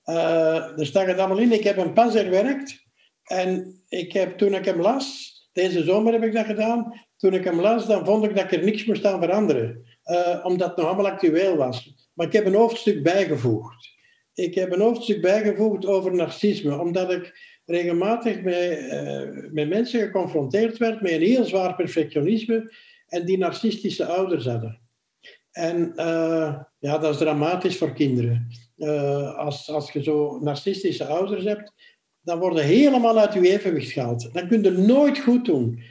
Er staat het allemaal in. Ik heb hem pas herwerkt. En ik heb, toen ik hem las, deze zomer heb ik dat gedaan. Toen ik hem las, dan vond ik dat ik er niks moest aan veranderen. Uh, omdat het nog allemaal actueel was. Maar ik heb een hoofdstuk bijgevoegd. Ik heb een hoofdstuk bijgevoegd over narcisme. Omdat ik regelmatig met, uh, met mensen geconfronteerd werd met een heel zwaar perfectionisme en die narcistische ouders hadden. En uh, ja, dat is dramatisch voor kinderen. Als, als je zo narcistische ouders hebt, dan worden helemaal uit je evenwicht gehaald. Dan kun je nooit goed doen.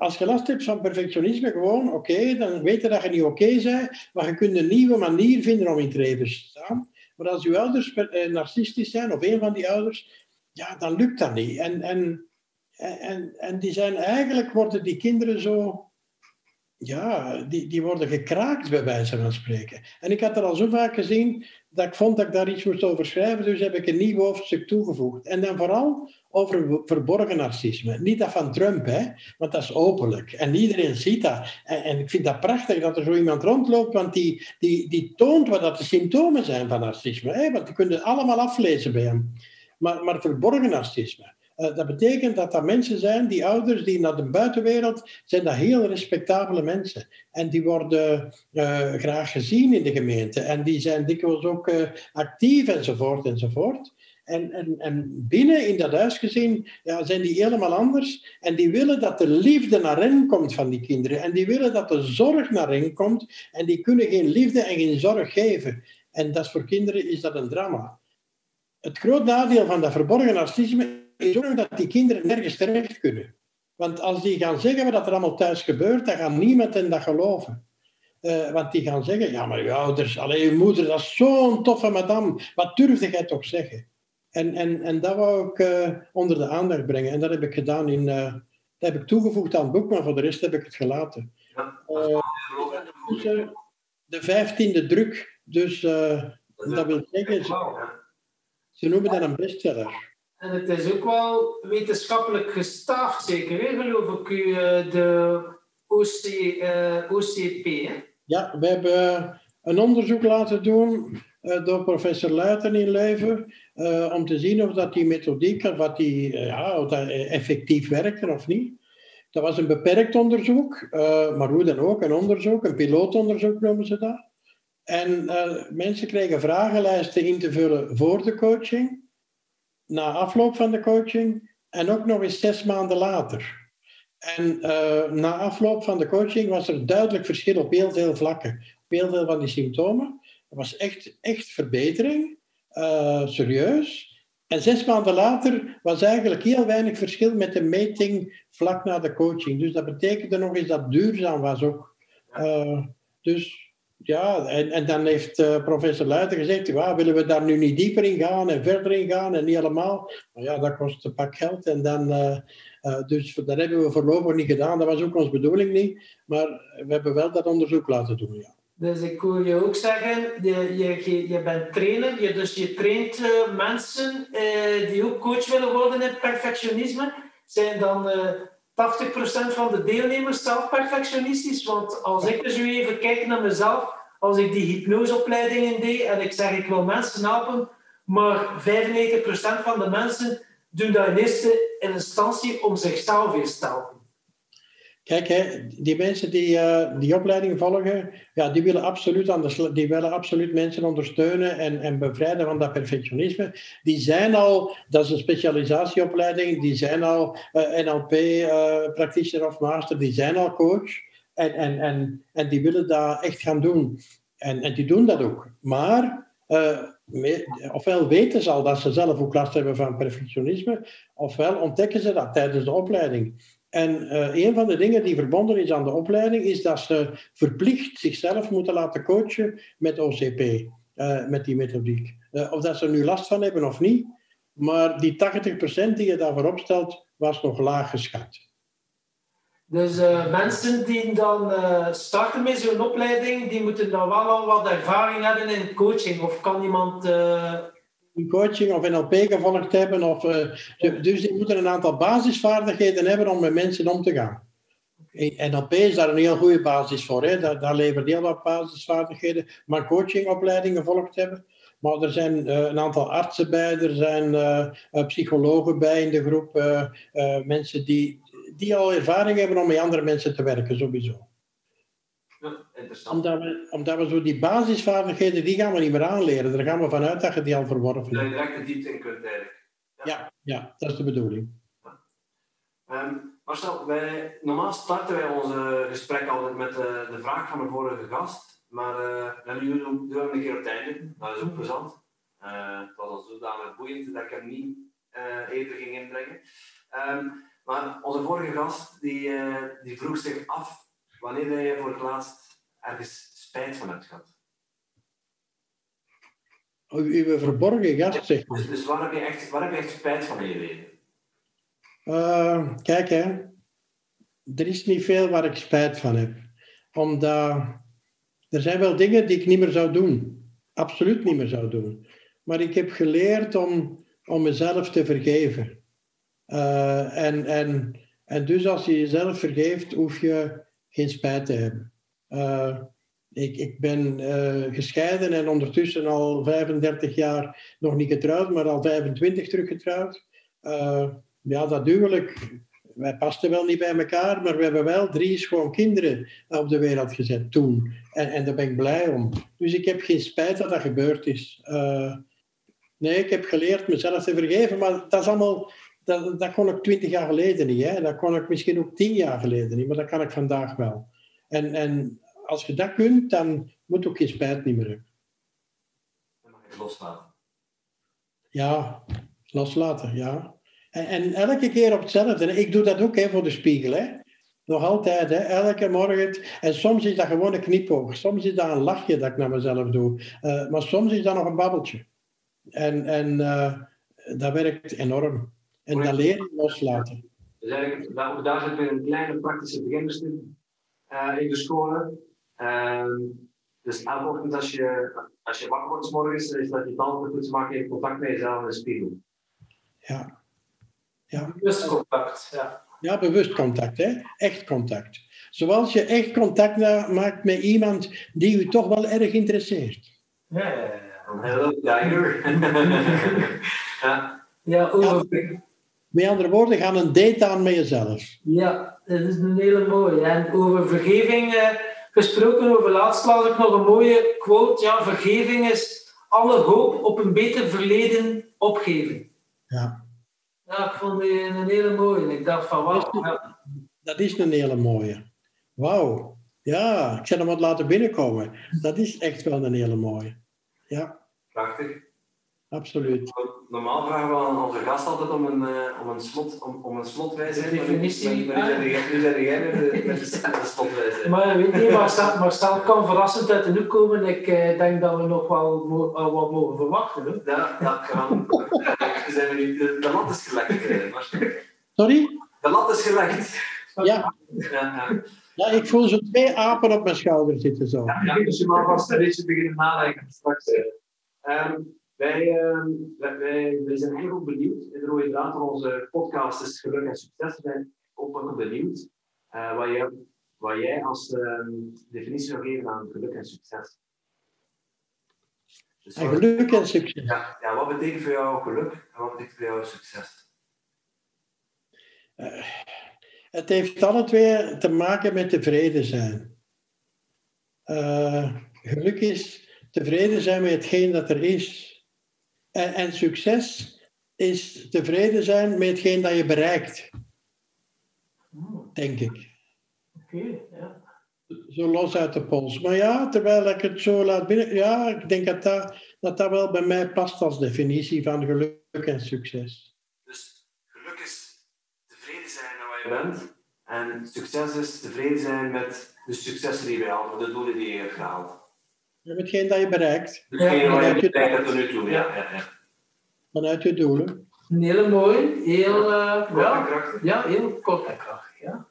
Als je last hebt van perfectionisme, gewoon oké, dan weet je dat je niet oké okay bent, maar je kunt een nieuwe manier vinden om in het leven te staan. Maar als je ouders narcistisch zijn, of een van die ouders, ja, dan lukt dat niet. En, en, en, en die zijn eigenlijk, worden die kinderen zo, ja, die, die worden gekraakt bij wijze van spreken. En ik had er al zo vaak gezien dat ik vond dat ik daar iets moest over schrijven, dus heb ik een nieuw hoofdstuk toegevoegd. En dan vooral over verborgen narcisme. Niet dat van Trump, hè, want dat is openlijk. En iedereen ziet dat. En, en ik vind dat prachtig dat er zo iemand rondloopt, want die, die, die toont wat dat de symptomen zijn van narcisme. Hè, want die kunnen allemaal aflezen bij hem maar, maar verborgen narcisme. Uh, dat betekent dat dat mensen zijn, die ouders die naar de buitenwereld, zijn dat heel respectabele mensen. En die worden uh, graag gezien in de gemeente. En die zijn dikwijls ook uh, actief enzovoort enzovoort. En, en, en binnen in dat huisgezin ja, zijn die helemaal anders. En die willen dat de liefde naar hen komt van die kinderen. En die willen dat de zorg naar hen komt. En die kunnen geen liefde en geen zorg geven. En dat is voor kinderen is dat een drama het groot nadeel van dat verborgen narcisme is ook dat die kinderen nergens terecht kunnen. Want als die gaan zeggen wat er allemaal thuis gebeurt, dan gaat niemand hen dat geloven. Uh, want die gaan zeggen, ja, maar je ouders, alleen je moeder, dat is zo'n toffe madame. Wat durfde jij toch zeggen? En, en, en dat wou ik uh, onder de aandacht brengen. En dat heb ik gedaan in... Uh, dat heb ik toegevoegd aan het boek, maar voor de rest heb ik het gelaten. Dus, de vijftiende druk. Dus dat wil zeggen... Ze noemen dat een bestseller. En het is ook wel wetenschappelijk gestaafd, zeker, hè, geloof ik, u, eh, de OC, uh, eh, OCP. Hè? Ja, we hebben een onderzoek laten doen uh, door professor Luiten in Leuven, uh, om te zien of dat die methodiek, dat die, ja, of dat effectief werkte of niet. Dat was een beperkt onderzoek, maar hoe dan ook, een onderzoek, een pilootonderzoek noemen ze dat. En mensen kregen vragenlijsten in te vullen voor de coaching, na afloop van de coaching en ook nog eens zes maanden later. En na afloop van de coaching was er duidelijk verschil op heel veel vlakken, heel veel van die symptomen. Er was echt, echt verbetering, uh, serieus. En zes maanden later was eigenlijk heel weinig verschil met de meting vlak na de coaching. Dus dat betekende nog eens dat duurzaam was ook. dus ja, en, en dan heeft uh, professor Luiten gezegd, ja, willen we daar nu niet dieper in gaan en verder in gaan en niet allemaal. Maar ja, dat kost een pak geld. En dan, uh, dus dat hebben we voorlopig niet gedaan. Dat was ook onze bedoeling niet. Maar we hebben wel dat onderzoek laten doen, ja. Dus ik hoor je ook zeggen, je, je, je bent trainer, je, dus je traint mensen die ook coach willen worden in perfectionisme. zijn dan uh, 80% van de deelnemers zelf perfectionistisch? Want als ik dus nu even kijk naar mezelf, als ik die hypnoseopleidingen deed en ik zeg ik wil mensen helpen, maar 95% van de mensen doen dat in eerste instantie om zichzelf eerst te helpen. Kijk, hè, die mensen die uh, die opleiding volgen, ja, die, willen absoluut aan de, die willen absoluut mensen ondersteunen en, en bevrijden van dat perfectionisme. Die zijn al, dat is een specialisatieopleiding, die zijn al eh, NLP, uh, eh, of master, die zijn al coach. En, en, en, en die willen dat echt gaan doen. En, en die doen dat ook. Maar ofwel weten ze al dat ze zelf ook last hebben van perfectionisme, ofwel ontdekken ze dat tijdens de opleiding. En uh, een van de dingen die verbonden is aan de opleiding, is dat ze verplicht zichzelf moeten laten coachen met OCP, eh, met die methodiek. Uh, of dat ze er nu last van hebben of niet, maar die 80% die je daarvoor opstelt, was nog laag geschat. Dus mensen die dan starten met zo'n opleiding, die moeten dan wel al wat ervaring hebben in coaching. Of kan iemand coaching of NLP gevolgd hebben. Of, uh, dus die moeten een aantal basisvaardigheden hebben om met mensen om te gaan. NLP is daar een heel goede basis voor. Hè. Daar, daar levert heel wat basisvaardigheden. Maar coachingopleidingen gevolgd hebben. Maar er zijn uh, een aantal artsen bij, er zijn uh, psychologen bij in de groep. mensen die, die al ervaring hebben om met andere mensen te werken, sowieso omdat we, omdat we zo die basisvaardigheden, die gaan we niet meer aanleren. Daar gaan we vanuit dat je die al verworven hebt. Dat je direct de diepte in kunt eigenlijk. Ja, ja, ja dat is de bedoeling. Um, Marcel, wij, normaal starten wij onze gesprek altijd met de, de vraag van de vorige gast. Maar uh, nu doen we hem een keer op het einde. Dat is ook plezant. Uh, het was al zodanig boeiend dat ik hem niet eerder ging inbrengen. Um, maar onze vorige gast die, die vroeg zich af wanneer je voor het laatst ergens spijt van hebt gehad? Uw verborgen gast, zegt Dus, dus waar, heb je echt, waar heb je echt spijt van in je leven? Uh, kijk, hè. er is niet veel waar ik spijt van heb. Omdat er zijn wel dingen die ik niet meer zou doen. Absoluut niet meer zou doen. Maar ik heb geleerd om, om mezelf te vergeven. Uh, en, en, en dus als je jezelf vergeeft, hoef je geen spijt te hebben. Uh, ik, ik ben uh, gescheiden en ondertussen al 35 jaar nog niet getrouwd, maar al 25 teruggetrouwd. Uh, ja, dat huwelijk, wij pasten wel niet bij elkaar, maar we hebben wel drie schoon kinderen op de wereld gezet toen. En, en daar ben ik blij om. Dus ik heb geen spijt dat dat gebeurd is. nee, ik heb geleerd mezelf te vergeven, maar dat is allemaal... Dat, dat kon ik twintig jaar geleden niet. Hè? Dat kon ik misschien ook tien jaar geleden niet, maar dat kan ik vandaag wel. En, en als je dat kunt, dan moet ook geen spijt niet meer hebben. Dan mag je loslaten. Ja, loslaten, ja. En, en, elke keer op hetzelfde. Ik doe dat ook hè, voor de spiegel. Hè. Nog altijd, hè, elke morgen. En soms is dat gewoon een knipoog. Soms is dat een lachje dat ik naar mezelf doe. Uh, maar soms is dat nog een babbeltje. En, en uh, dat werkt enorm. En dat leren loslaten. Dus eigenlijk, daar, daar zit weer een kleine praktische beginnerstuk uh, in de scholen. Ehm, dus elke ochtend als je, als je wakker wordt s morgens, is dat je tanden goed maken in contact met jezelf in de spiegel. Ja. ja. Bewust contact, ja. Ja, bewust contact, hè? echt contact. Zoals je echt contact maakt met iemand die u toch wel erg interesseert. Ja, ja, ja. Hello, Tiger. ja. Ja, over... Met andere woorden, gaan een date aan met jezelf. Ja, dat is een hele mooie. En over vergeving eh, gesproken, over laatst las ik nog een mooie quote. Ja, vergeving is alle hoop op een beter verleden opgeven. Ja. Ja, ik vond die een hele mooie. Ik dacht van, wauw. Dat is een hele mooie. Wauw. Ja, ik zal hem wat laten binnenkomen. Dat is echt wel een hele mooie. Ja. Prachtig. Absoluut. Normaal vragen we aan onze gast altijd om een, uh, om een, slot, om, om een slotwijze. definitie. Maar nu zijn jij met, met de slotwijze. Maar weet je, Marcel, Marcel kan verrassend uit de hoek komen. Ik uh, denk dat we nog wel mo uh, wat mogen verwachten. Hè? Ja, dat kan. zijn we nu, de, de lat is gelegd. Uh, Sorry? De lat is gelegd. Ja. ja, ja. ja ik voel zo twee apen op mijn schouder zitten. Zo. Ja, ja dus je mag vast een beetje beginnen nadenken straks. Um, Wij, ehm, wij, wij, zijn heel benieuwd. In de rode draad van onze podcast is geluk en succes. We zijn ook benieuwd uh, wat, jij, wat jij als ehm, definitie zou geven aan geluk en succes. Dus en geluk en succes. Ja, ja, wat betekent voor jou geluk en wat betekent voor jou succes? Uh, het heeft alle twee te maken met tevreden zijn. Uh, geluk is tevreden zijn met hetgeen dat er is. En, en succes is tevreden zijn met hetgeen dat je bereikt. Hmm. Denk ik. Oké, ja. Zo los uit de pols. Maar ja, terwijl ik het zo laat binnen... Ja, ik denk dat dat, dat, dat wel bij mij past als definitie van geluk en succes. Dus geluk is tevreden zijn met wat je bent. En succes is tevreden zijn met de successen die je behaalt, de doelen die je hebt gehaald. Hetgeen dat je bereikt. Hetgeen ja, wat je bereikt hebt tot nu toe, ja. ja, ja. Vanuit je doelen. Een hele mooi, heel... Uh, kort ja, en krachtig. Ja, heel kort en krachtig, ja.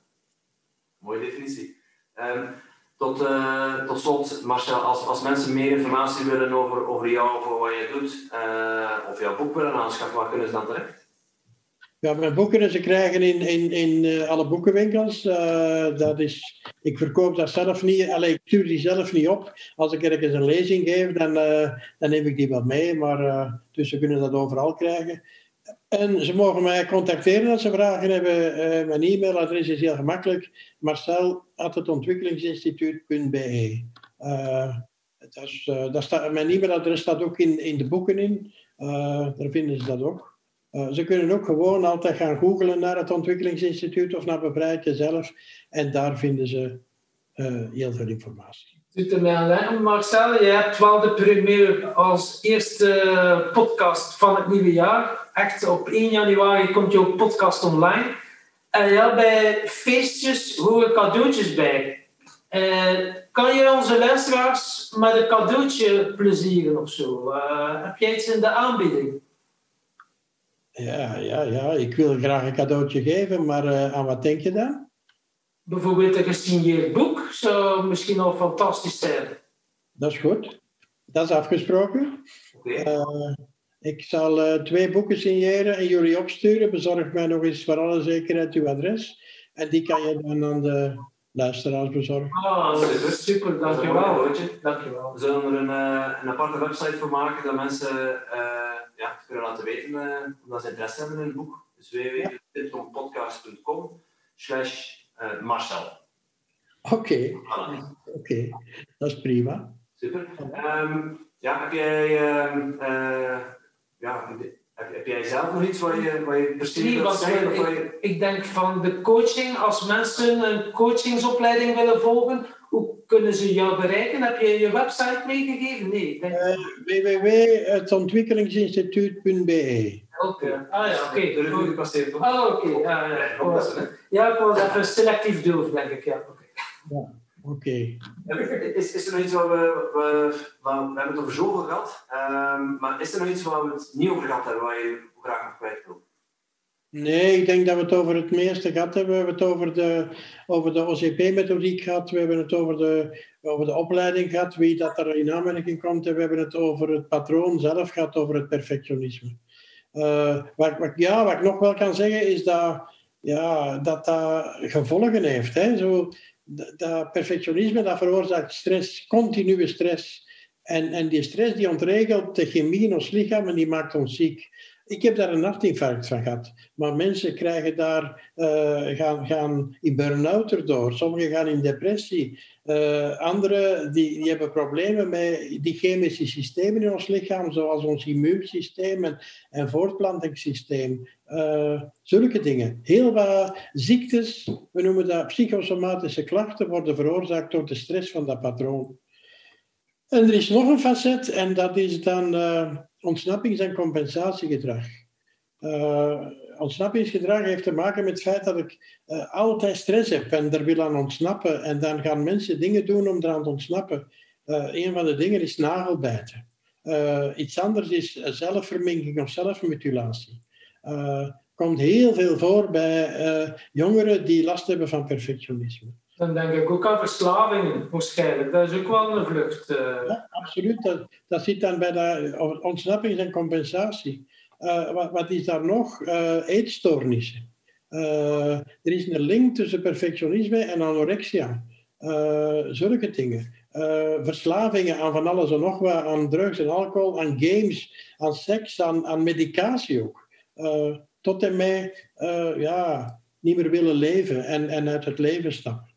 Mooie definitie. Um, tot, uh, tot slot, Marcel, als, als mensen meer informatie willen over, over jou, over wat je doet, uh, of jouw boek willen aanschaffen, waar kunnen ze dan terecht? Ja, mijn boeken ze krijgen in, in, in uh, alle boekenwinkels. Uh, dat is, ik verkoop dat zelf niet. Alleen ik stuur die zelf niet op. Als ik ergens een lezing geef, dan, uh, dan neem ik die wel mee. Maar, dus ze kunnen dat overal krijgen. En ze mogen mij contacteren als ze vragen hebben. mijn e-mailadres is heel gemakkelijk. marcel.hetontwikkelingsinstituut.be dat is, dat staat, Mijn e-mailadres staat ook in, in de boeken in. daar vinden ze dat ook. Uh, ze kunnen ook gewoon altijd gaan googlen naar het ontwikkelingsinstituut of naar Bevrijdje zelf. En daar vinden ze uh, heel veel informatie. Doet er mij aan Marcel, je hebt wel de primeur als eerste podcast van het nieuwe jaar. Echt op 1 januari komt jouw podcast online. En ja, bij feestjes horen cadeautjes bij. Uh, kan je onze luisteraars met een cadeautje plezieren of zo? heb jij iets in de aanbieding? Ja, ja, ja, ik wil graag een cadeautje geven, maar uh, aan wat denk je dan? Bijvoorbeeld een gesigneerd boek zou misschien al fantastisch zijn. Dat is goed. Dat is afgesproken. Okay. Uh, ik zal uh, twee boeken signeren en jullie opsturen. Bezorg mij nog eens voor alle zekerheid uw adres. En die kan je dan aan de luisteraars bezorgen. Ah, super, super dankjewel. dankjewel. We zullen er een, een aparte website voor maken dat mensen ja, kunnen laten weten uh, omdat ze interesse hebben in het boek. Dus slash uh, Marcel. Oké, okay. oké, okay. dat is prima. Super. Um, ja, heb jij, um, uh, ja, heb, heb, jij zelf nog iets waar je, waar je precies zeggen? Ik, je... ik denk van de coaching, als mensen een coachingsopleiding willen volgen, kunnen ze jou bereiken? Heb je je website meegegeven? Nee. Denk... Uh, www.ontwikkelingsinstituut.be Oké, okay. ah ja, oké. Okay. De gepasseerd? Ah, oké. Okay. Ja, ja. ja, ik was even selectief doof, denk ik. Ja, oké. Ja. Oké. Okay. Is, is er nog iets waar we, we, we, we hebben het over zoveel gehad, um, maar is er nog iets waar we het niet over gehad hebben, waar je graag nog kwijt wil? Nee, ik denk dat we het over het meeste gehad hebben. We hebben het over de, over de OCP-methodiek gehad. We hebben het over de, over de opleiding gehad, wie dat er in aanmerking komt. En we hebben het over het patroon zelf gehad, over het perfectionisme. Uh, wat, wat, ja, wat ik nog wel kan zeggen is dat ja, dat, dat gevolgen heeft. Hè? Zo, dat perfectionisme dat veroorzaakt stress, continue stress. En, en die stress die ontregelt de chemie in ons lichaam en die maakt ons ziek. Ik heb daar een hartinfarct van gehad. Maar mensen krijgen daar, uh, gaan, gaan in burn-out erdoor. Sommigen gaan in depressie. Uh, anderen die, die hebben problemen met die chemische systemen in ons lichaam, zoals ons immuunsysteem en, en voortplantingssysteem. Uh, zulke dingen. Heel wat ziektes, we noemen dat psychosomatische klachten, worden veroorzaakt door de stress van dat patroon. En er is nog een facet, en dat is dan ontsnappings- en compensatiegedrag. Uh, ontsnappingsgedrag heeft te maken met het feit dat ik uh, altijd stress heb en er wil aan ontsnappen. En dan gaan mensen dingen doen om eraan te ontsnappen. Uh, een van de dingen is nagelbijten. iets anders is zelfverminking of zelfmutilatie. komt heel veel voor bij jongeren die last hebben van perfectionisme. Dan denk ik ook aan verslavingen, waarschijnlijk. Dat is ook wel een vlucht. Ja, absoluut. Dat, dat zit dan bij de ontsnapping en compensatie. Uh, wat, is daar nog? Uh, eetstoornissen. er is een link tussen perfectionisme en anorexia. zulke dingen. verslavingen aan van alles en nog wat, aan drugs en alcohol, aan games, aan seks, aan, aan medicatie ook. tot en met ja, niet meer willen leven en, en uit het leven stappen.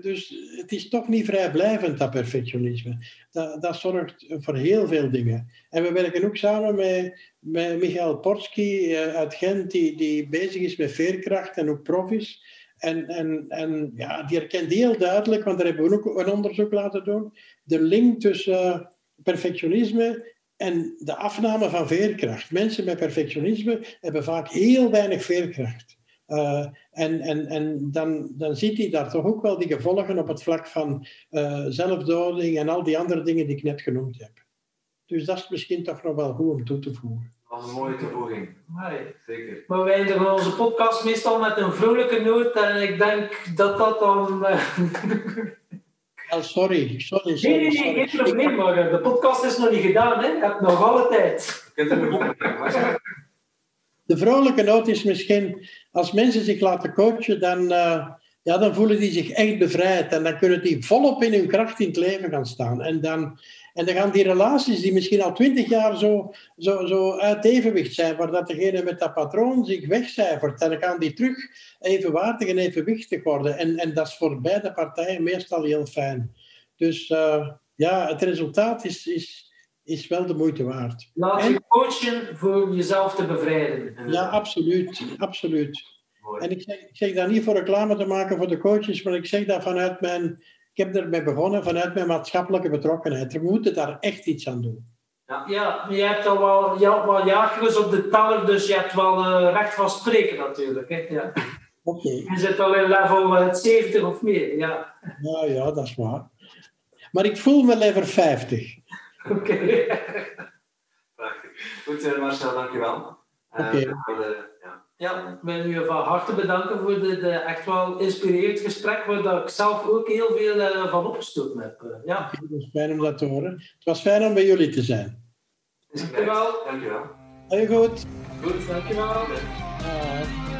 Dus het is toch niet vrijblijvend, dat perfectionisme. Dat, dat zorgt voor heel veel dingen. En we werken ook samen met, met Michael Portsky uh, uit Gent, die, die bezig is met veerkracht en ook prof is. En, en, en ja, die herkent heel duidelijk, want daar hebben we ook een onderzoek laten doen, de link tussen perfectionisme en de afname van veerkracht. Mensen met perfectionisme hebben vaak heel weinig veerkracht. Uh, en en, en dan, dan ziet hij daar toch ook wel die gevolgen op het vlak van uh, zelfdoding en al die andere dingen die ik net genoemd heb. Dus dat is misschien toch nog wel goed om toe te voegen. Dat is een mooie toevoeging. Nee. Zeker. Maar wij eindigen onze podcast meestal met een vrolijke noot en ik denk dat dat dan... Uh... Oh, sorry, sorry, sorry. Nee, nee, nee, geen probleem, maar de podcast is nog niet gedaan, hè. Je hebt nog alle tijd. Je kunt er de vrolijke noot is misschien, als mensen zich laten coachen, dan, uh, ja, dan voelen die zich echt bevrijd. En dan kunnen die volop in hun kracht in het leven gaan staan. En dan, en dan gaan die relaties die misschien al twintig jaar zo, zo, zo uit evenwicht zijn, waar dat degene met dat patroon zich wegcijfert, dan gaan die terug evenwaardig en evenwichtig worden. En, en dat is voor beide partijen meestal heel fijn. Dus uh, ja, het resultaat is, is, is wel de moeite waard. Laat je coachen voor jezelf te bevrijden. Ja, absoluut. absoluut. En ik zeg, ik zeg dat niet voor reclame te maken voor de coaches, maar ik zeg dat vanuit mijn... Ik heb ermee begonnen vanuit mijn maatschappelijke betrokkenheid. We moeten daar echt iets aan doen. Ja, ja je hebt al wel, je hebt wel jaartjes op de teller, dus je hebt wel uh, recht van spreken natuurlijk. Hè? Ja. Oké. Je zit al in level 70 of meer, ja. Ja, ja, dat is waar. Maar ik voel me level 50. Oké. Prachtig. Goed, uh, Marcel, dankjewel. Uh, Oké. ja. ja, ik wil u van harte bedanken voor dit uh, echt wel inspirerend gesprek, waar ik zelf ook heel veel uh, van opgestoken heb. Uh, ja. Het was fijn om dat te horen. Het was fijn om bij jullie te zijn. Dankjewel. Dankjewel. Heel goed. Goed, dankjewel. Uh,